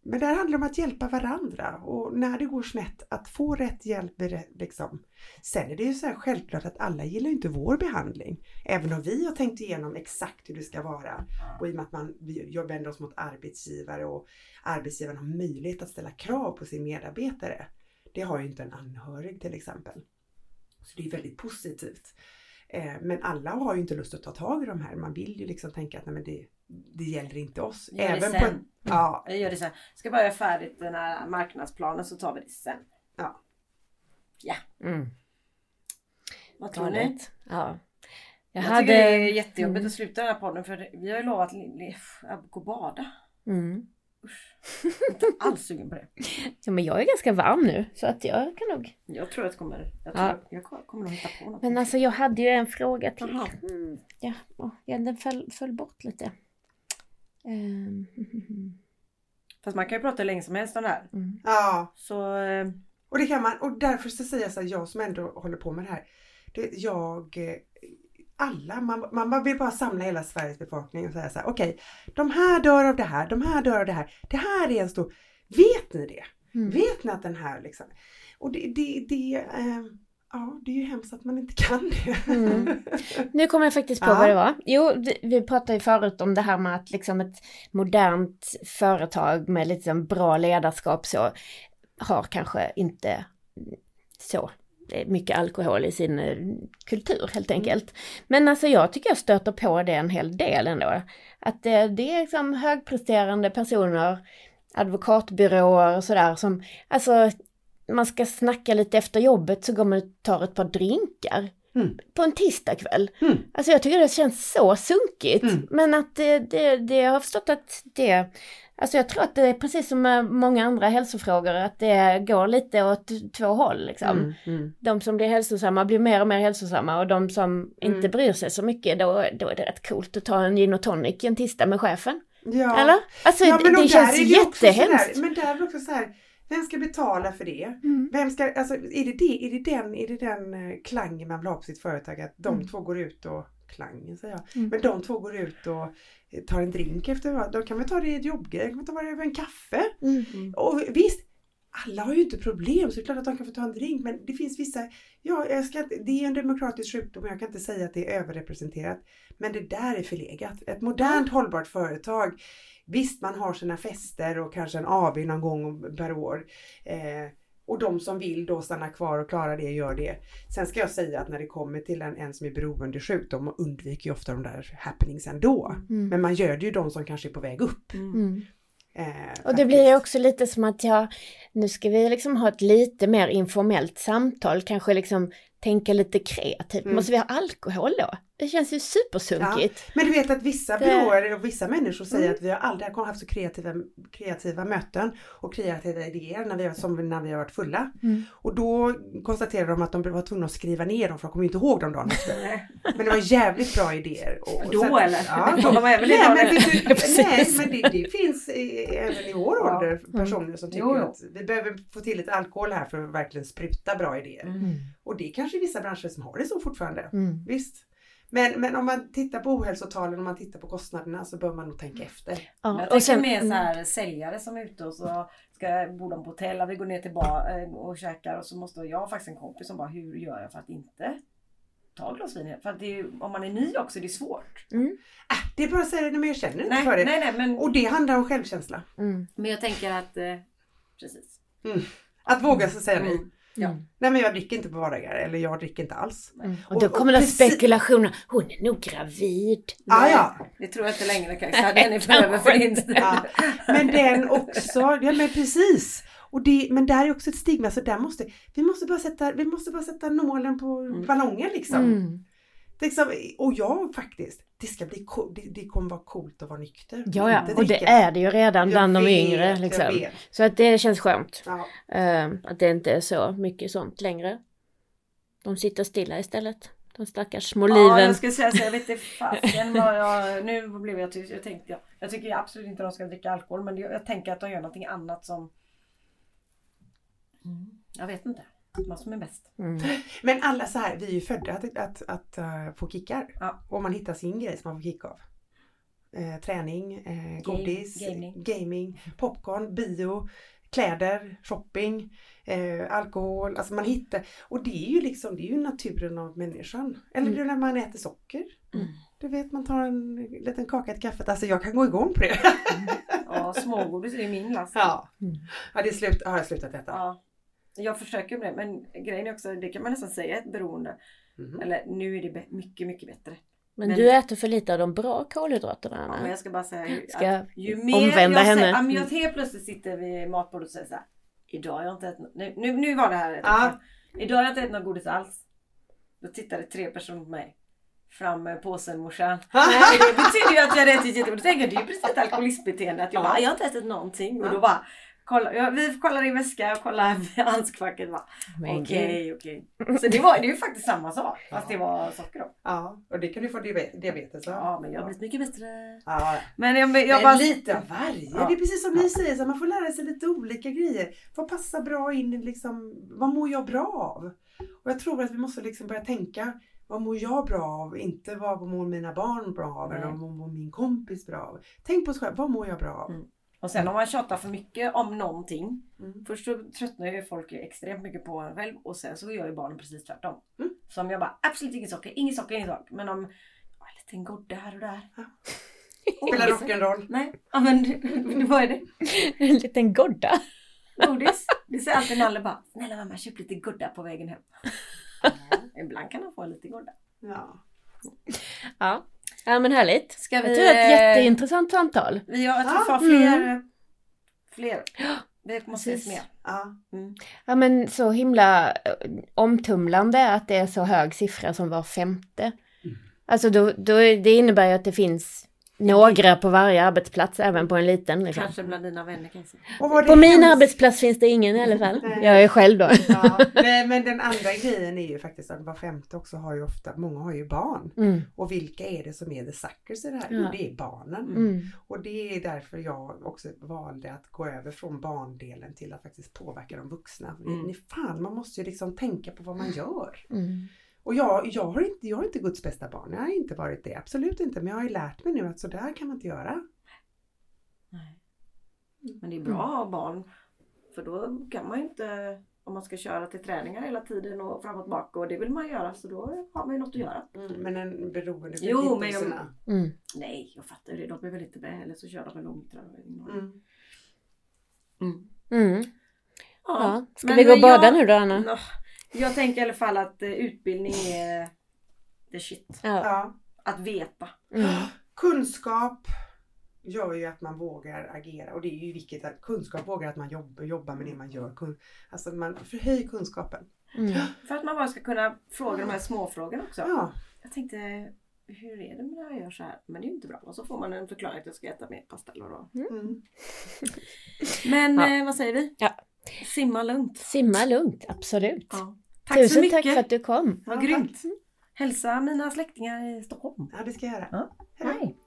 Speaker 4: men det här handlar om att hjälpa varandra och när det går snett att få rätt hjälp. Liksom. Sen är det ju så här självklart att alla gillar inte vår behandling. Även om vi har tänkt igenom exakt hur det ska vara och i och med att man, vi vänder oss mot arbetsgivare och arbetsgivaren har möjlighet att ställa krav på sin medarbetare. Det har ju inte en anhörig till exempel. Så det är väldigt positivt. Eh, men alla har ju inte lust att ta tag i de här. Man vill ju liksom tänka att nej, men det, det gäller inte oss.
Speaker 3: Gör det
Speaker 4: på
Speaker 3: sen.
Speaker 4: en, ja,
Speaker 3: Jag gör det sen. Ska bara göra färdigt den här marknadsplanen så tar vi det sen.
Speaker 1: Mm.
Speaker 3: Vad tror ni?
Speaker 1: Ja. Jag,
Speaker 3: Jag,
Speaker 1: hade...
Speaker 3: tycker det är jättejobbigt
Speaker 1: Mm.
Speaker 3: att sluta den här podden för vi har ju lovat att gå och bada.
Speaker 1: Mm.
Speaker 3: Inte alls sugen på det.
Speaker 1: Ja, men jag är ganska varm nu så att jag kan nog.
Speaker 3: Jag tror att jag kommer, jag, tror,
Speaker 1: Ja.
Speaker 3: jag kommer nog hitta på något.
Speaker 1: Men alltså jag hade ju en fråga till. Mm. Ja, ja, den föll, föll bort lite. Ehm,
Speaker 3: Fast man kan ju prata hur länge som helst om det här.
Speaker 1: mm.
Speaker 4: ja.
Speaker 3: Så eh,
Speaker 4: Och det kan man, och därför så säger jag så här, jag som ändå håller på med det här. Det, jag, eh, alla, man, man vill bara samla hela Sveriges befolkning och säga så här, okej, de här dör av det här, de här dör av det här. Det här är en stor, vet ni det?
Speaker 1: Mm.
Speaker 4: Vet ni att den här liksom, och det, det, det eh, ja det är ju hemskt att man inte kan det.
Speaker 1: Mm. Nu kommer jag faktiskt på
Speaker 4: Ja.
Speaker 1: vad det var. Jo, vi- pratade ju förut om det här med att liksom ett modernt företag med liksom bra ledarskap så har kanske inte så mycket alkohol i sin eh, kultur helt enkelt. Men alltså jag tycker jag stöter på det en hel del ändå. Att det, det är liksom högpresterande personer, advokatbyråer och sådär som, alltså man ska snacka lite efter jobbet så går man och tar ett par drinkar.
Speaker 4: Mm.
Speaker 1: På en tisdagkväll.
Speaker 4: Mm.
Speaker 1: Alltså jag tycker det känns så sunkigt.
Speaker 4: Mm.
Speaker 1: Men att det, det, det, jag har förstått att det, alltså jag tror att det är precis som med många andra hälsofrågor, att det går lite åt två håll liksom.
Speaker 4: Mm, mm.
Speaker 1: De som blir hälsosamma blir mer och mer hälsosamma och de som inte
Speaker 4: Mm.
Speaker 1: bryr sig så mycket, då, då är det rätt coolt att ta en gin och tonic en tisdag med chefen.
Speaker 4: Ja.
Speaker 1: Eller? Alltså
Speaker 4: Ja,
Speaker 1: det känns
Speaker 4: det också
Speaker 1: jättehemskt.
Speaker 4: Men där är det också så här, vem ska betala för det?
Speaker 1: Mm.
Speaker 4: Vem ska, alltså är det, det, är det den, är det den eh, klangen man vill ha på sitt företag? Att de
Speaker 1: Mm.
Speaker 4: två går ut och, klangen säger jag,
Speaker 1: Mm.
Speaker 4: men de två går ut och eh, tar en drink efter Då kan man ta det i ett jobbgrej, kan man ta det över en kaffe.
Speaker 1: Mm.
Speaker 4: Och visst, alla har ju inte problem så det är klart att de kan få ta en drink men det finns vissa, ja jag ska det är en demokratisk sjukdom och jag kan inte säga att det är överrepresenterat. Men det där är förlegat. Ett modernt hållbart företag, visst man har sina fester och kanske en AV någon gång per år. Eh, och de som vill då stanna kvar och klara det gör det. Sen ska jag säga att när det kommer till en, en som är beroendesjuk, de undviker ju ofta de där happenings ändå.
Speaker 1: Mm.
Speaker 4: Men man gör det ju de som kanske är på väg upp.
Speaker 3: mm.
Speaker 1: Mm.
Speaker 4: Eh,
Speaker 1: Och det
Speaker 4: faktiskt.
Speaker 1: blir ju också lite som att ja, nu ska vi liksom ha ett lite mer informellt samtal, kanske liksom tänka lite kreativt.
Speaker 4: Mm.
Speaker 1: Måste vi ha alkohol då? Det känns ju supersunkigt.
Speaker 4: Men du vet att vissa
Speaker 1: Det-
Speaker 4: byråer och vissa människor säger
Speaker 1: Mm.
Speaker 4: att vi har aldrig haft så kreativa, kreativa möten och kreativa idéer när vi, har- som när vi har varit fulla.
Speaker 1: Mm.
Speaker 4: Och då konstaterade de att de var tvungna att skriva ner dem för de kommer inte ihåg dem dagen. Men det var jävligt bra idéer. Och,
Speaker 3: Då
Speaker 4: att-
Speaker 3: eller?
Speaker 4: Ja.
Speaker 3: Då var
Speaker 4: Nej, men,
Speaker 1: Precis.
Speaker 4: nej, men det, det finns även i vår
Speaker 3: Ja.
Speaker 4: ålder personer som tycker
Speaker 3: Jo, jo.
Speaker 4: att vi behöver få till lite alkohol här för att verkligen spruta bra idéer.
Speaker 3: Mm.
Speaker 4: Och det är kanske vissa branscher som har det så fortfarande.
Speaker 1: Mm.
Speaker 4: Visst. Men, men om man tittar på ohälsotalen och man tittar på kostnaderna så bör man nog tänka efter.
Speaker 3: Men
Speaker 1: Ja,
Speaker 3: Jag
Speaker 1: och
Speaker 3: tänker
Speaker 1: sen,
Speaker 3: mer så
Speaker 1: mm.
Speaker 3: här säljare som är ute och så ska bo de på hotell, och vi går ner till bar eh, och käkar och så måste jag har faktiskt en kompis som bara hur gör jag för att inte ta glas vin? För att det är, om man är ny också det är svårt.
Speaker 4: Äh, det är bara att säga det, men jag känner inte
Speaker 3: Nej,
Speaker 4: för det.
Speaker 3: nej, nej men,
Speaker 4: Och det handlar om självkänsla.
Speaker 1: Mm.
Speaker 3: men jag tänker att eh, precis.
Speaker 4: Att våga sig säga nej.
Speaker 3: Ja.
Speaker 1: Mm.
Speaker 4: Nej men jag dricker inte på vardagar eller jag dricker inte alls.
Speaker 1: Mm. Och då kommer det
Speaker 4: precis-
Speaker 1: spekulationer. Hon är nog gravid.
Speaker 4: Ah, ja.
Speaker 3: Det tror jag inte längre Kajsa. Den är över för din
Speaker 4: ja. Men den också, ja men precis. Och det, men där är också ett stigma så där måste vi måste bara sätta, vi måste bara sätta nålen på
Speaker 3: Mm.
Speaker 4: ballongen liksom.
Speaker 1: Mm.
Speaker 4: Liksom, och jag faktiskt, det ska bli cool, det, det kommer vara coolt att vara nykter.
Speaker 1: Ja, ja, och det är det ju redan
Speaker 4: Jag
Speaker 1: bland de
Speaker 4: vet,
Speaker 1: yngre.
Speaker 4: jag
Speaker 1: Liksom. Så att det känns skönt.
Speaker 4: Ja.
Speaker 1: eh, att det inte är så mycket sånt längre. De sitter stilla istället. De stackars små
Speaker 3: Ja,
Speaker 1: liven.
Speaker 3: jag skulle säga så. Jag vet inte fasiken vad jag... Nu blev jag tyst. Jag tänkte... Jag, jag tycker absolut inte att de ska dricka alkohol. Men det, jag tänker att de gör någonting annat som... Mm, jag vet inte. Vad som är bäst.
Speaker 1: Mm.
Speaker 4: Men alla så här, vi är ju födda att, att, att eh, få kickar.
Speaker 3: Ja.
Speaker 4: Och man hittar sin grej som man får kick av. Eh, träning, eh, godis,
Speaker 3: gaming.
Speaker 4: gaming, popcorn, bio, kläder, shopping, eh, alkohol. Alltså man hittar, och det är ju liksom, det är ju naturen av människan. Eller är när man äter socker.
Speaker 3: Mm.
Speaker 4: Du vet man tar en liten kaka till kaffet. Alltså jag kan gå igång på det.
Speaker 3: Ja, smågodis är min last.
Speaker 4: ja.
Speaker 1: Mm.
Speaker 4: ja, det är slut, har jag slutat äta.
Speaker 3: Ja. Jag försöker med det. Men grejen är också, det kan man nästan säga är ett beroende.
Speaker 4: Mhm.
Speaker 3: Eller nu är det mycket, mycket bättre.
Speaker 1: Men,
Speaker 3: Men-
Speaker 1: du äter för lite av de bra kolhydraterna
Speaker 3: Ja, men jag ska bara säga ju-
Speaker 1: Ska
Speaker 3: att ju mer
Speaker 1: omvända
Speaker 3: jag
Speaker 1: henne.
Speaker 3: Säger, ja, men jag helt plötsligt sitter vid matbordet och säger så här. Idag har jag inte ätit nå- nu, nu, nu var det här ett
Speaker 4: Ja.
Speaker 3: Idag har jag inte ätit något godis alls. Då tittade tre personer på mig. Fram med påsen morsan. Nej, det betyder ju att jag hade ätit jättemycket. Då tänker jag det är ju precis ett alkoholistbeteende. Att jag bara, jag har inte ätit någonting. Och då bara, kolla, ja, vi kollar i väska och kollar handskfacket. Okej, okej. Så det, var, det är ju faktiskt samma sak. Fast det var socker då.
Speaker 4: Ja, och det kan du få diabe- diabetes av.
Speaker 3: Ja, men jag har blivit mycket bättre.
Speaker 4: Ja,
Speaker 3: Men jag, jag,
Speaker 4: men
Speaker 3: bara...
Speaker 4: lite av varje.
Speaker 3: Ja.
Speaker 4: Det är precis som ni säger, så man får lära sig lite olika grejer. Vad passar bra in i liksom, vad mår jag bra av? Och jag tror att vi måste liksom börja tänka, vad mår jag bra av? Inte vad mår mina barn bra av? Eller
Speaker 3: Nej.
Speaker 4: vad mår min kompis bra av? Tänk på sig själv, vad mår jag bra av?
Speaker 3: Mm. Och sen om man tjatar för mycket om någonting.
Speaker 4: Mm.
Speaker 3: Först så tröttnar ju folk extremt mycket på en själv och sen så gör ju barnen precis tvärtom.
Speaker 4: Mm.
Speaker 3: Så om jag bara absolut inget socker, inget socker, inget socker. Men om ja, en liten godde här och där.
Speaker 4: Spela rock'n'roll.
Speaker 3: Nej, ja, men vad är det?
Speaker 1: En liten godda.
Speaker 3: Godis? Det säger alltid Nalle bara. Snälla mamma köp lite godda på vägen hem. Ibland kan han få lite godda.
Speaker 4: Ja.
Speaker 1: Ja. Ja men härligt.
Speaker 3: Ska
Speaker 1: Jag
Speaker 3: vi...
Speaker 1: tror det är ett
Speaker 3: eh,
Speaker 1: jätteintressant samtal.
Speaker 3: Vi har, jag tror vi
Speaker 4: Ja,
Speaker 3: fler.
Speaker 1: mm.
Speaker 3: Fler. Det måste ses mer.
Speaker 4: Ja.
Speaker 3: Mm.
Speaker 1: Ja men så himla eh, omtumlande att det är så hög siffra som var femte. Alltså då, då, det innebär ju att det finns några på varje arbetsplats, även på en liten. Liksom.
Speaker 3: Kanske bland dina vänner kanske.
Speaker 1: På min
Speaker 4: hemskt-
Speaker 1: arbetsplats finns det ingen i alla fall. Jag är själv då.
Speaker 4: Ja, nej, men den andra grejen är ju faktiskt att var femte också har ju ofta, många har ju barn.
Speaker 1: Mm.
Speaker 4: Och vilka är det som är the suckers i det här?
Speaker 1: Ja.
Speaker 4: Det är barnen.
Speaker 1: Mm.
Speaker 4: Och det är därför jag också valde att gå över från barndelen till att faktiskt påverka de vuxna.
Speaker 3: Mm.
Speaker 4: Ni, fan, man måste ju liksom tänka på vad man gör.
Speaker 1: Mm.
Speaker 4: Och jag, jag, har inte, jag har inte Guds bästa barn, jag har inte varit det, absolut inte. Men jag har ju lärt mig nu att så där kan man inte göra.
Speaker 3: Nej. Men det är bra att ha barn. För då kan man ju inte, om man ska köra till träningar hela tiden och fram och tillbaka och det vill man göra så då har man ju något att göra.
Speaker 4: Men en beroende
Speaker 3: Jo,
Speaker 4: jo,
Speaker 3: men jag-
Speaker 1: Mm.
Speaker 3: Nej, jag fattar det. De väl inte med eller så kör de med långtradare.
Speaker 4: Mm.
Speaker 3: Mm.
Speaker 1: Mm. Ja. Ska
Speaker 3: men
Speaker 1: vi gå och bada
Speaker 3: jag-
Speaker 1: nu då Anna?
Speaker 3: Nå, Jag tänker i alla fall att eh, utbildning är the shit.
Speaker 1: Ja.
Speaker 4: Ja.
Speaker 3: Att veta.
Speaker 1: Mm.
Speaker 4: Kunskap gör ju att man vågar agera och det är ju viktigt att kunskap vågar att man jobbar, jobbar med det man gör. Alltså man förhöj kunskapen.
Speaker 1: Mm.
Speaker 3: För att man bara ska kunna fråga de här småfrågorna också.
Speaker 4: Ja,
Speaker 3: Jag tänkte, hur är det med när jag gör så här? Men det är ju inte bra. Och så får man en förklaring att jag ska äta mer pasteller då.
Speaker 4: mm.
Speaker 3: Men
Speaker 1: Ja.
Speaker 3: eh, vad säger vi?
Speaker 1: Ja.
Speaker 3: Simma lugnt.
Speaker 1: Simma lugnt, absolut.
Speaker 3: Ja. Tack
Speaker 1: Tusen
Speaker 3: så mycket.
Speaker 1: tack för att du kom.
Speaker 3: Vad
Speaker 4: Ja,
Speaker 3: grymt. Hälsa mina släktingar i Stockholm.
Speaker 4: ja det ska jag göra.
Speaker 3: Ja. Hej.